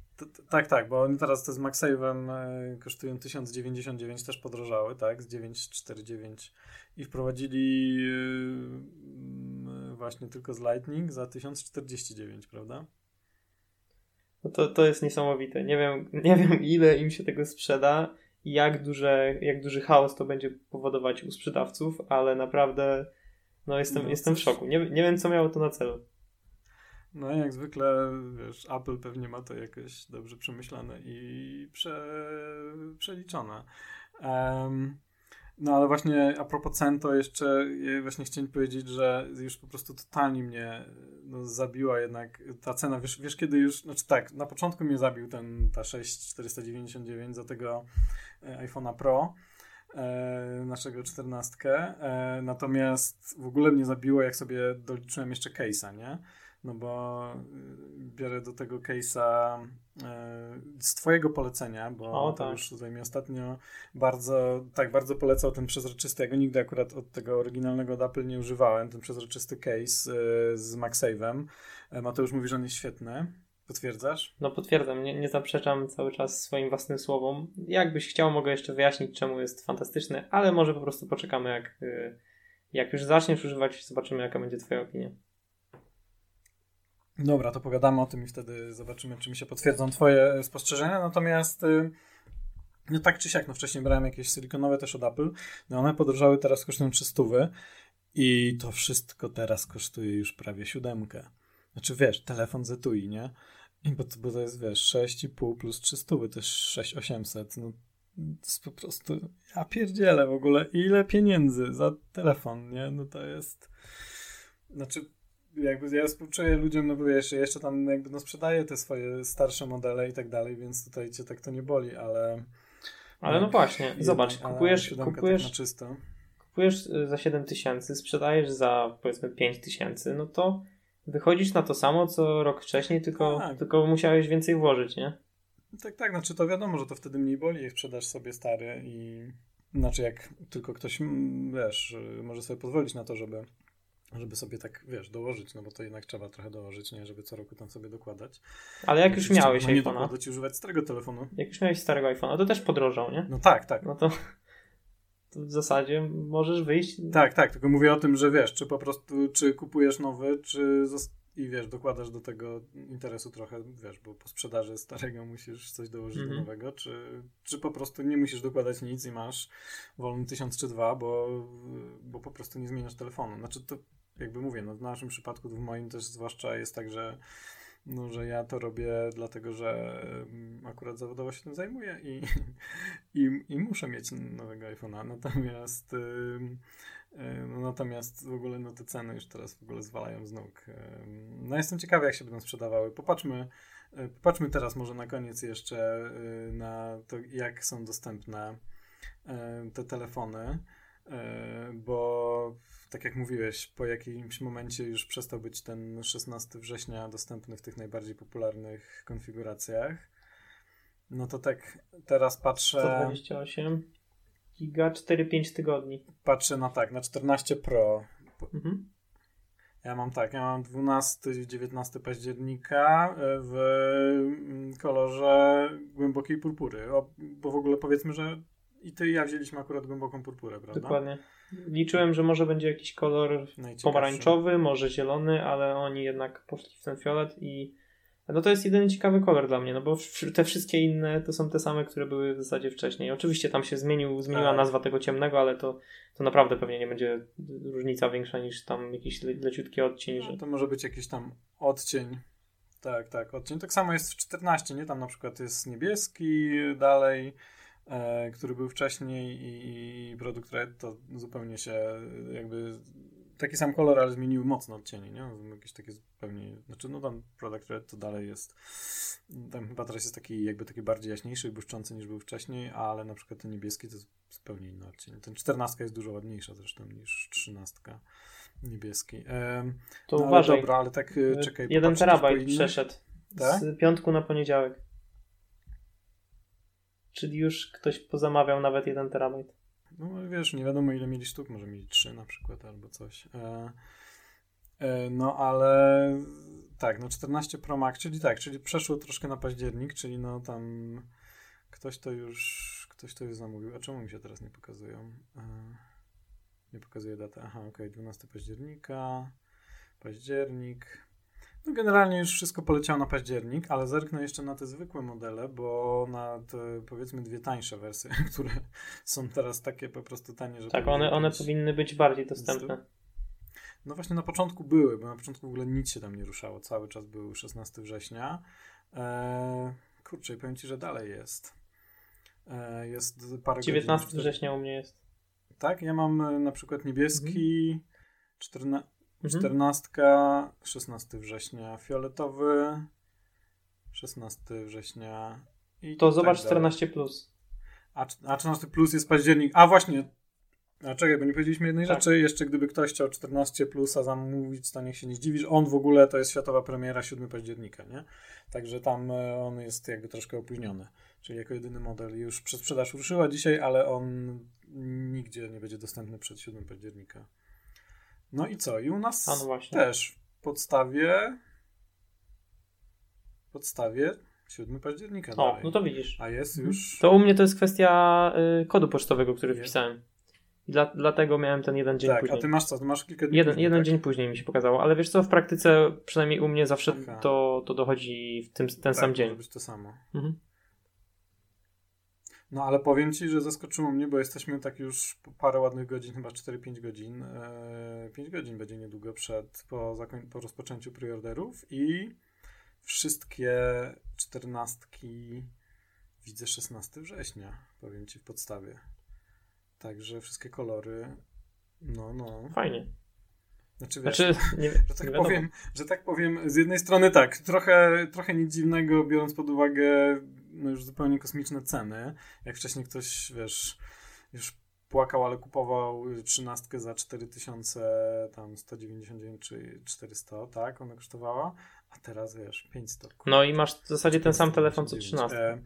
Speaker 1: tak, tak, bo oni teraz to z MagSave'em e, kosztują 1099, też podrożały, tak, z 949 i wprowadzili yy, właśnie tylko z Lightning za 1049, prawda?
Speaker 2: No to, to jest niesamowite. Nie wiem, nie wiem, ile im się tego sprzeda i jak, duże, jak duży chaos to będzie powodować u sprzedawców, ale naprawdę no jestem, no, jestem w szoku. Nie, nie wiem, co miało to na celu.
Speaker 1: No jak zwykle, wiesz, Apple pewnie ma to jakoś dobrze przemyślane i prze, przeliczone. Um, no ale właśnie a propos cen, to jeszcze właśnie chciałem powiedzieć, że już po prostu totalnie mnie no, zabiła jednak ta cena. Wiesz, wiesz kiedy już, znaczy tak, na początku mnie zabił ten, ta 6499 za tego e, iPhone'a Pro, e, naszego czternastkę. E, natomiast w ogóle mnie zabiło, jak sobie doliczyłem jeszcze case'a, nie? No bo y, biorę do tego case'a e, z twojego polecenia, bo o, to tak. już tutaj mi ostatnio bardzo, tak bardzo polecał ten przezroczysty, ja go nigdy akurat od tego oryginalnego od Apple nie używałem, ten przezroczysty case e, z MagSave'em. E, Mateusz mówi, że on jest świetny. Potwierdzasz?
Speaker 2: No potwierdzam, nie, nie zaprzeczam cały czas swoim własnym słowom. Jakbyś chciał, mogę jeszcze wyjaśnić, czemu jest fantastyczny, ale może po prostu poczekamy, jak, y, jak już zaczniesz używać, zobaczymy, jaka będzie Twoja opinia.
Speaker 1: Dobra, to pogadamy o tym i wtedy zobaczymy, czy mi się potwierdzą Twoje spostrzeżenia. Natomiast, y, no tak czy siak, no wcześniej brałem jakieś silikonowe też od Apple, no one podrożały, teraz kosztują 300 i to wszystko teraz kosztuje już prawie siódemkę. Znaczy wiesz, telefon z nie? I bo, bo to jest, wiesz, 6,5 plus 300, to jest 6800. No, to jest po prostu, ja pierdzielę w ogóle, ile pieniędzy za telefon, nie? No to jest, znaczy, jakby ja współczuję ludziom, no bo wiesz, jeszcze tam jakby no sprzedaję te swoje starsze modele i tak dalej, więc tutaj cię tak to nie boli, ale...
Speaker 2: Ale no właśnie, zobacz, kupujesz, kupujesz, tak czysto. kupujesz y, za 7 tysięcy, sprzedajesz za powiedzmy 5 tysięcy, no to wychodzisz na to samo, co rok wcześniej, tylko, tak. tylko musiałeś więcej włożyć, nie?
Speaker 1: Tak, tak, znaczy to wiadomo, że to wtedy mniej boli, jak sprzedasz sobie stary i znaczy jak tylko ktoś, wiesz, może sobie pozwolić na to, żeby żeby sobie tak, wiesz, dołożyć, no bo to jednak trzeba trochę dołożyć, nie, żeby co roku tam sobie dokładać.
Speaker 2: Ale jak już miałeś iPhone'a... Nie
Speaker 1: dokładać używać starego telefonu.
Speaker 2: Jak już miałeś starego iPhone'a, to też podrożał, nie?
Speaker 1: No tak, tak.
Speaker 2: No to, to w zasadzie możesz wyjść...
Speaker 1: Tak, tak, tylko mówię o tym, że wiesz, czy po prostu, czy kupujesz nowy, czy i wiesz, dokładasz do tego interesu trochę, wiesz, bo po sprzedaży starego musisz coś dołożyć mm -hmm. do mhm. nowego, czy, czy po prostu nie musisz dokładać nic i masz wolny tysiąc czy dwa, bo, bo po prostu nie zmieniasz telefonu. Znaczy to jakby mówię, no w naszym przypadku, w moim też zwłaszcza jest tak, że no, że ja to robię dlatego, że mm, akurat zawodowo się tym zajmuję i, [LAUGHS] i, i muszę mieć nowego iPhone'a. Natomiast no, natomiast w ogóle no, te ceny już teraz w ogóle zwalają z nóg. No jestem ciekawy, jak się będą sprzedawały. Popatrzmy, e, popatrzmy teraz może na koniec jeszcze e, na to, jak są dostępne e, te telefony, bo tak jak mówiłeś, po jakimś momencie już przestał być ten 16 września dostępny w tych najbardziej popularnych konfiguracjach. No to tak teraz patrzę.
Speaker 2: 128 giga 4-5 tygodni.
Speaker 1: Patrzę na tak, na 14 Pro. Mhm. Ja mam tak, ja mam 12-19 października e, w mm, kolorze głębokiej purpury. O, bo w ogóle powiedzmy, że I ty i ja wzięliśmy akurat głęboką purpurę, prawda?
Speaker 2: Dokładnie. Liczyłem, że może będzie jakiś kolor pomarańczowy, może zielony, ale oni jednak poszli w ten fiolet i no to jest jedyny ciekawy kolor dla mnie, no bo te wszystkie inne to są te same, które były w zasadzie wcześniej. Oczywiście tam się zmienił, zmieniła tak. nazwa tego ciemnego, ale to, to naprawdę pewnie nie będzie różnica większa niż tam jakiś le leciutki odcień. No,
Speaker 1: że... To może być jakiś tam odcień. Tak, tak, odcień. Tak samo jest w 14, nie? Tam na przykład jest niebieski dalej, który był wcześniej i, i produkt Red to zupełnie się jakby taki sam kolor, ale zmieniły mocno odcienie, nie? Jakieś takie zupełnie, znaczy no tam Product Red to dalej jest, tam chyba teraz jest taki jakby taki bardziej jaśniejszy i błyszczący niż był wcześniej, ale na przykład ten niebieski to jest zupełnie inny odcień. Ten 14 jest dużo ładniejsza zresztą niż 13 niebieski. Ehm,
Speaker 2: to no, uważaj.
Speaker 1: Ale dobra, ale tak e, czekaj.
Speaker 2: Jeden terabajt przeszedł tak? z piątku na poniedziałek. Czyli już ktoś pozamawiał nawet jeden terabajt.
Speaker 1: No wiesz, nie wiadomo ile mieli sztuk, może mieli trzy na przykład albo coś. E, e, no ale tak, no 14 Pro Max, czyli tak, czyli przeszło troszkę na październik, czyli no tam ktoś to już, ktoś to już zamówił. A czemu mi się teraz nie pokazują? E, nie pokazuje datę. Aha, ok, 12 października, październik. No generalnie już wszystko poleciało na październik, ale zerknę jeszcze na te zwykłe modele, bo na te powiedzmy dwie tańsze wersje, [LAUGHS] które są teraz takie po prostu tanie, że...
Speaker 2: Tak, one, one powinny być bardziej dostępne.
Speaker 1: No właśnie na początku były, bo na początku w ogóle nic się tam nie ruszało. Cały czas był 16 września. Eee, kurczę, powiem Ci, że dalej jest. Eee, jest parę
Speaker 2: 19 godzin, września u mnie jest.
Speaker 1: Tak, ja mam e, na przykład niebieski, mhm. 14, Mhm. 14, 16 września fioletowy, 16 września
Speaker 2: i To tak zobacz dalej. 14 plus.
Speaker 1: A, a 14 plus jest październik. A właśnie. A czekaj, bo nie powiedzieliśmy jednej tak. rzeczy. Jeszcze gdyby ktoś chciał 14 plusa zamówić, to niech się nie zdziwi, że on w ogóle to jest światowa premiera 7 października, nie? Także tam e, on jest jakby troszkę opóźniony. Czyli jako jedyny model już przez sprzedaż ruszyła dzisiaj, ale on nigdzie nie będzie dostępny przed 7 października. No i co? I u nas no też w podstawie podstawie 7 października.
Speaker 2: O, dalej. no to widzisz.
Speaker 1: A jest mhm. już.
Speaker 2: To u mnie to jest kwestia y, kodu pocztowego, który jest. wpisałem. Dla, dlatego miałem ten jeden dzień
Speaker 1: tak,
Speaker 2: później.
Speaker 1: a ty masz co? Ty masz kilka dni
Speaker 2: Jeden,
Speaker 1: później,
Speaker 2: jeden
Speaker 1: tak?
Speaker 2: dzień później mi się pokazało, ale wiesz co, w praktyce przynajmniej u mnie zawsze to, to dochodzi w tym, ten tak, sam dzień.
Speaker 1: może być to samo. Mhm. No ale powiem ci, że zaskoczyło mnie, bo jesteśmy tak już parę ładnych godzin, chyba 4-5 godzin. E, 5 godzin będzie niedługo przed, po, zakoń, po rozpoczęciu preorderów i wszystkie czternastki widzę 16 września, powiem ci w podstawie. Także wszystkie kolory, no, no.
Speaker 2: Fajnie.
Speaker 1: Znaczy, wiesz, znaczy, nie, [LAUGHS] że, tak powiem, że tak powiem, z jednej strony tak, trochę, trochę nic dziwnego, biorąc pod uwagę no już zupełnie kosmiczne ceny. Jak wcześniej ktoś, wiesz, już płakał, ale kupował trzynastkę za 4199 czy 400, tak? Ona kosztowała, a teraz wiesz, 500.
Speaker 2: No i masz w zasadzie ten sam telefon co 13.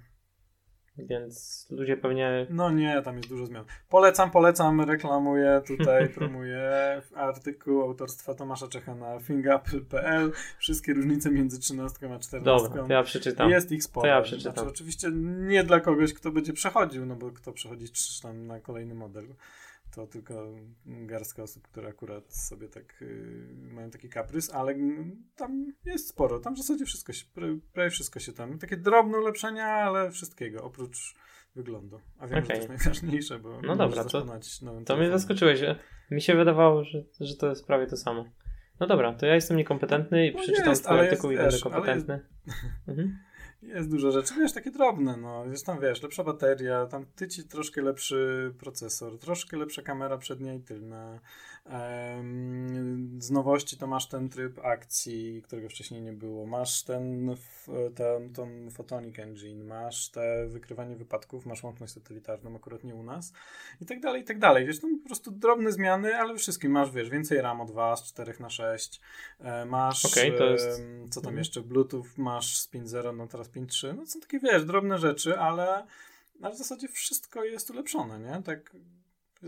Speaker 2: Więc ludzie pewnie.
Speaker 1: No nie, tam jest dużo zmian. Polecam, polecam, reklamuję tutaj, [LAUGHS] promuję artykuł autorstwa Tomasza Czecha na fingup.pl. Wszystkie różnice między 13 a 14.
Speaker 2: Dobra, ja przeczytam.
Speaker 1: Jest ich sporo. To
Speaker 2: ja przeczytam. Znaczy,
Speaker 1: oczywiście nie dla kogoś, kto będzie przechodził, no bo kto przechodzi tam na kolejny model to tylko garstka osób, które akurat sobie tak y, mają taki kaprys, ale tam jest sporo. Tam w zasadzie wszystko się, prawie wszystko się tam. Takie drobne ulepszenia, ale wszystkiego, oprócz wyglądu. A wiem, okay. że to jest najważniejsze, bo
Speaker 2: no dobra, to, to mnie zaskoczyłeś. Mi się wydawało, że, że to jest prawie to samo. No dobra, to ja jestem niekompetentny i no przeczytam jest, twój artykuł i będę kompetentny. Jest...
Speaker 1: Mhm. Jest dużo rzeczy, wiesz, takie drobne, no. Jest tam, wiesz, lepsza bateria, tam tyci troszkę lepszy procesor, troszkę lepsza kamera przednia i tylna. Z nowości to masz ten tryb akcji, którego wcześniej nie było. Masz ten, ten, ten Photonic Engine, masz te wykrywanie wypadków, masz łączność satelitarną, akurat nie u nas. I tak dalej, i tak dalej. Wiesz, to po prostu drobne zmiany, ale wszystkim masz, wiesz, więcej RAM od 2 z 4 na 6. E, masz, okay, to jest... co tam mhm. jeszcze, Bluetooth, masz z 5.0, no teraz 5.3. No są takie, wiesz, drobne rzeczy, ale, ale w zasadzie wszystko jest ulepszone, nie? Tak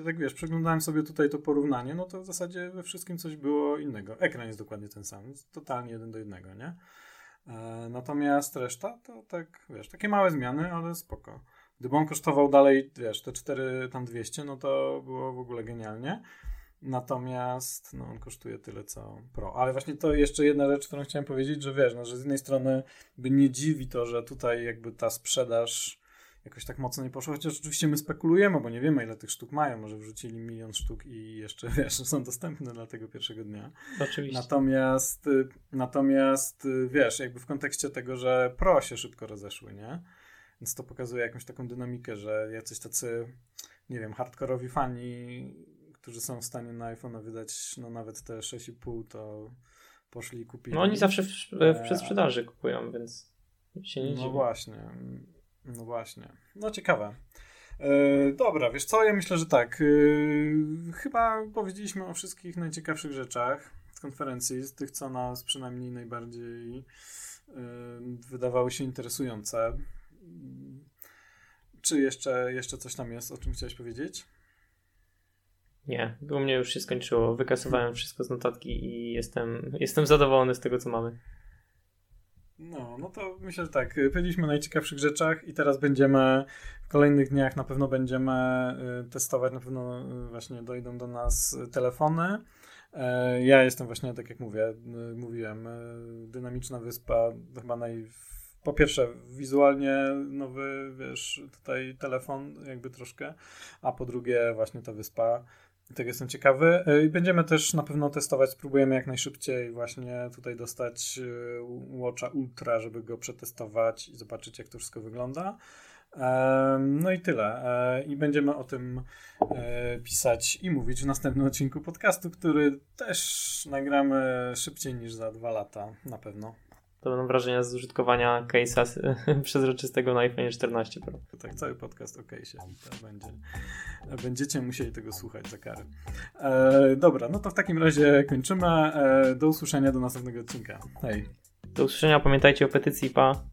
Speaker 1: tak wiesz, przeglądałem sobie tutaj to porównanie, no to w zasadzie we wszystkim coś było innego. Ekran jest dokładnie ten sam, totalnie jeden do jednego, nie? E, natomiast reszta to tak, wiesz, takie małe zmiany, ale spoko. Gdyby on kosztował dalej, wiesz, te 4 tam 200, no to było w ogóle genialnie. Natomiast no, on kosztuje tyle co Pro. Ale właśnie to jeszcze jedna rzecz, którą chciałem powiedzieć, że wiesz, no, że z jednej strony by nie dziwi to, że tutaj jakby ta sprzedaż jakoś tak mocno nie poszła, chociaż oczywiście my spekulujemy, bo nie wiemy ile tych sztuk mają, może wrzucili milion sztuk i jeszcze, [LAUGHS] wiesz, są dostępne dla tego pierwszego dnia.
Speaker 2: Oczywiście.
Speaker 1: Natomiast, y, natomiast y, wiesz, jakby w kontekście tego, że Pro się szybko rozeszły, nie? Więc to pokazuje jakąś taką dynamikę, że jacyś tacy, nie wiem, hardkorowi fani, którzy są w stanie na iPhone'a wydać no nawet te 6,5, to poszli i kupili.
Speaker 2: No oni zawsze w, w przedsprzedaży kupują, więc się nie
Speaker 1: No
Speaker 2: dziwię.
Speaker 1: właśnie, no właśnie. No ciekawe. E, dobra, wiesz co, ja myślę, że tak. E, chyba powiedzieliśmy o wszystkich najciekawszych rzeczach z konferencji, z tych, co nas przynajmniej najbardziej e, wydawały się interesujące. Czy jeszcze, jeszcze coś tam jest, o czym chciałeś powiedzieć?
Speaker 2: Nie, u mnie już się skończyło. Wykasowałem wszystko z notatki i jestem, jestem zadowolony z tego, co mamy.
Speaker 1: No, no to myślę, że tak. Powiedzieliśmy o najciekawszych rzeczach i teraz będziemy w kolejnych dniach na pewno będziemy y, testować, na pewno y, właśnie dojdą do nas telefony. E, Ja jestem właśnie, tak jak mówię, y, mówiłem, dynamiczna wyspa, chyba naj... Po pierwsze, wizualnie nowy, wiesz, tutaj telefon, jakby troszkę, a po drugie, właśnie ta wyspa. Tego jestem ciekawy. Y, I będziemy też na pewno testować, spróbujemy jak najszybciej właśnie tutaj dostać y, Watcha Ultra, żeby go przetestować i zobaczyć, jak to wszystko wygląda. No i tyle. E, I będziemy o tym e, pisać i mówić w następnym odcinku podcastu, który też nagramy szybciej niż za dwa lata, na pewno.
Speaker 2: To będą wrażenia z użytkowania case'a [LAUGHS] przezroczystego na iPhone 14 Pro.
Speaker 1: Tak, cały podcast się to będzie. Będziecie musieli tego słuchać za karę. E, dobra, no to w takim razie kończymy. E, do usłyszenia do następnego odcinka. Hej.
Speaker 2: Do usłyszenia, pamiętajcie o petycji, pa.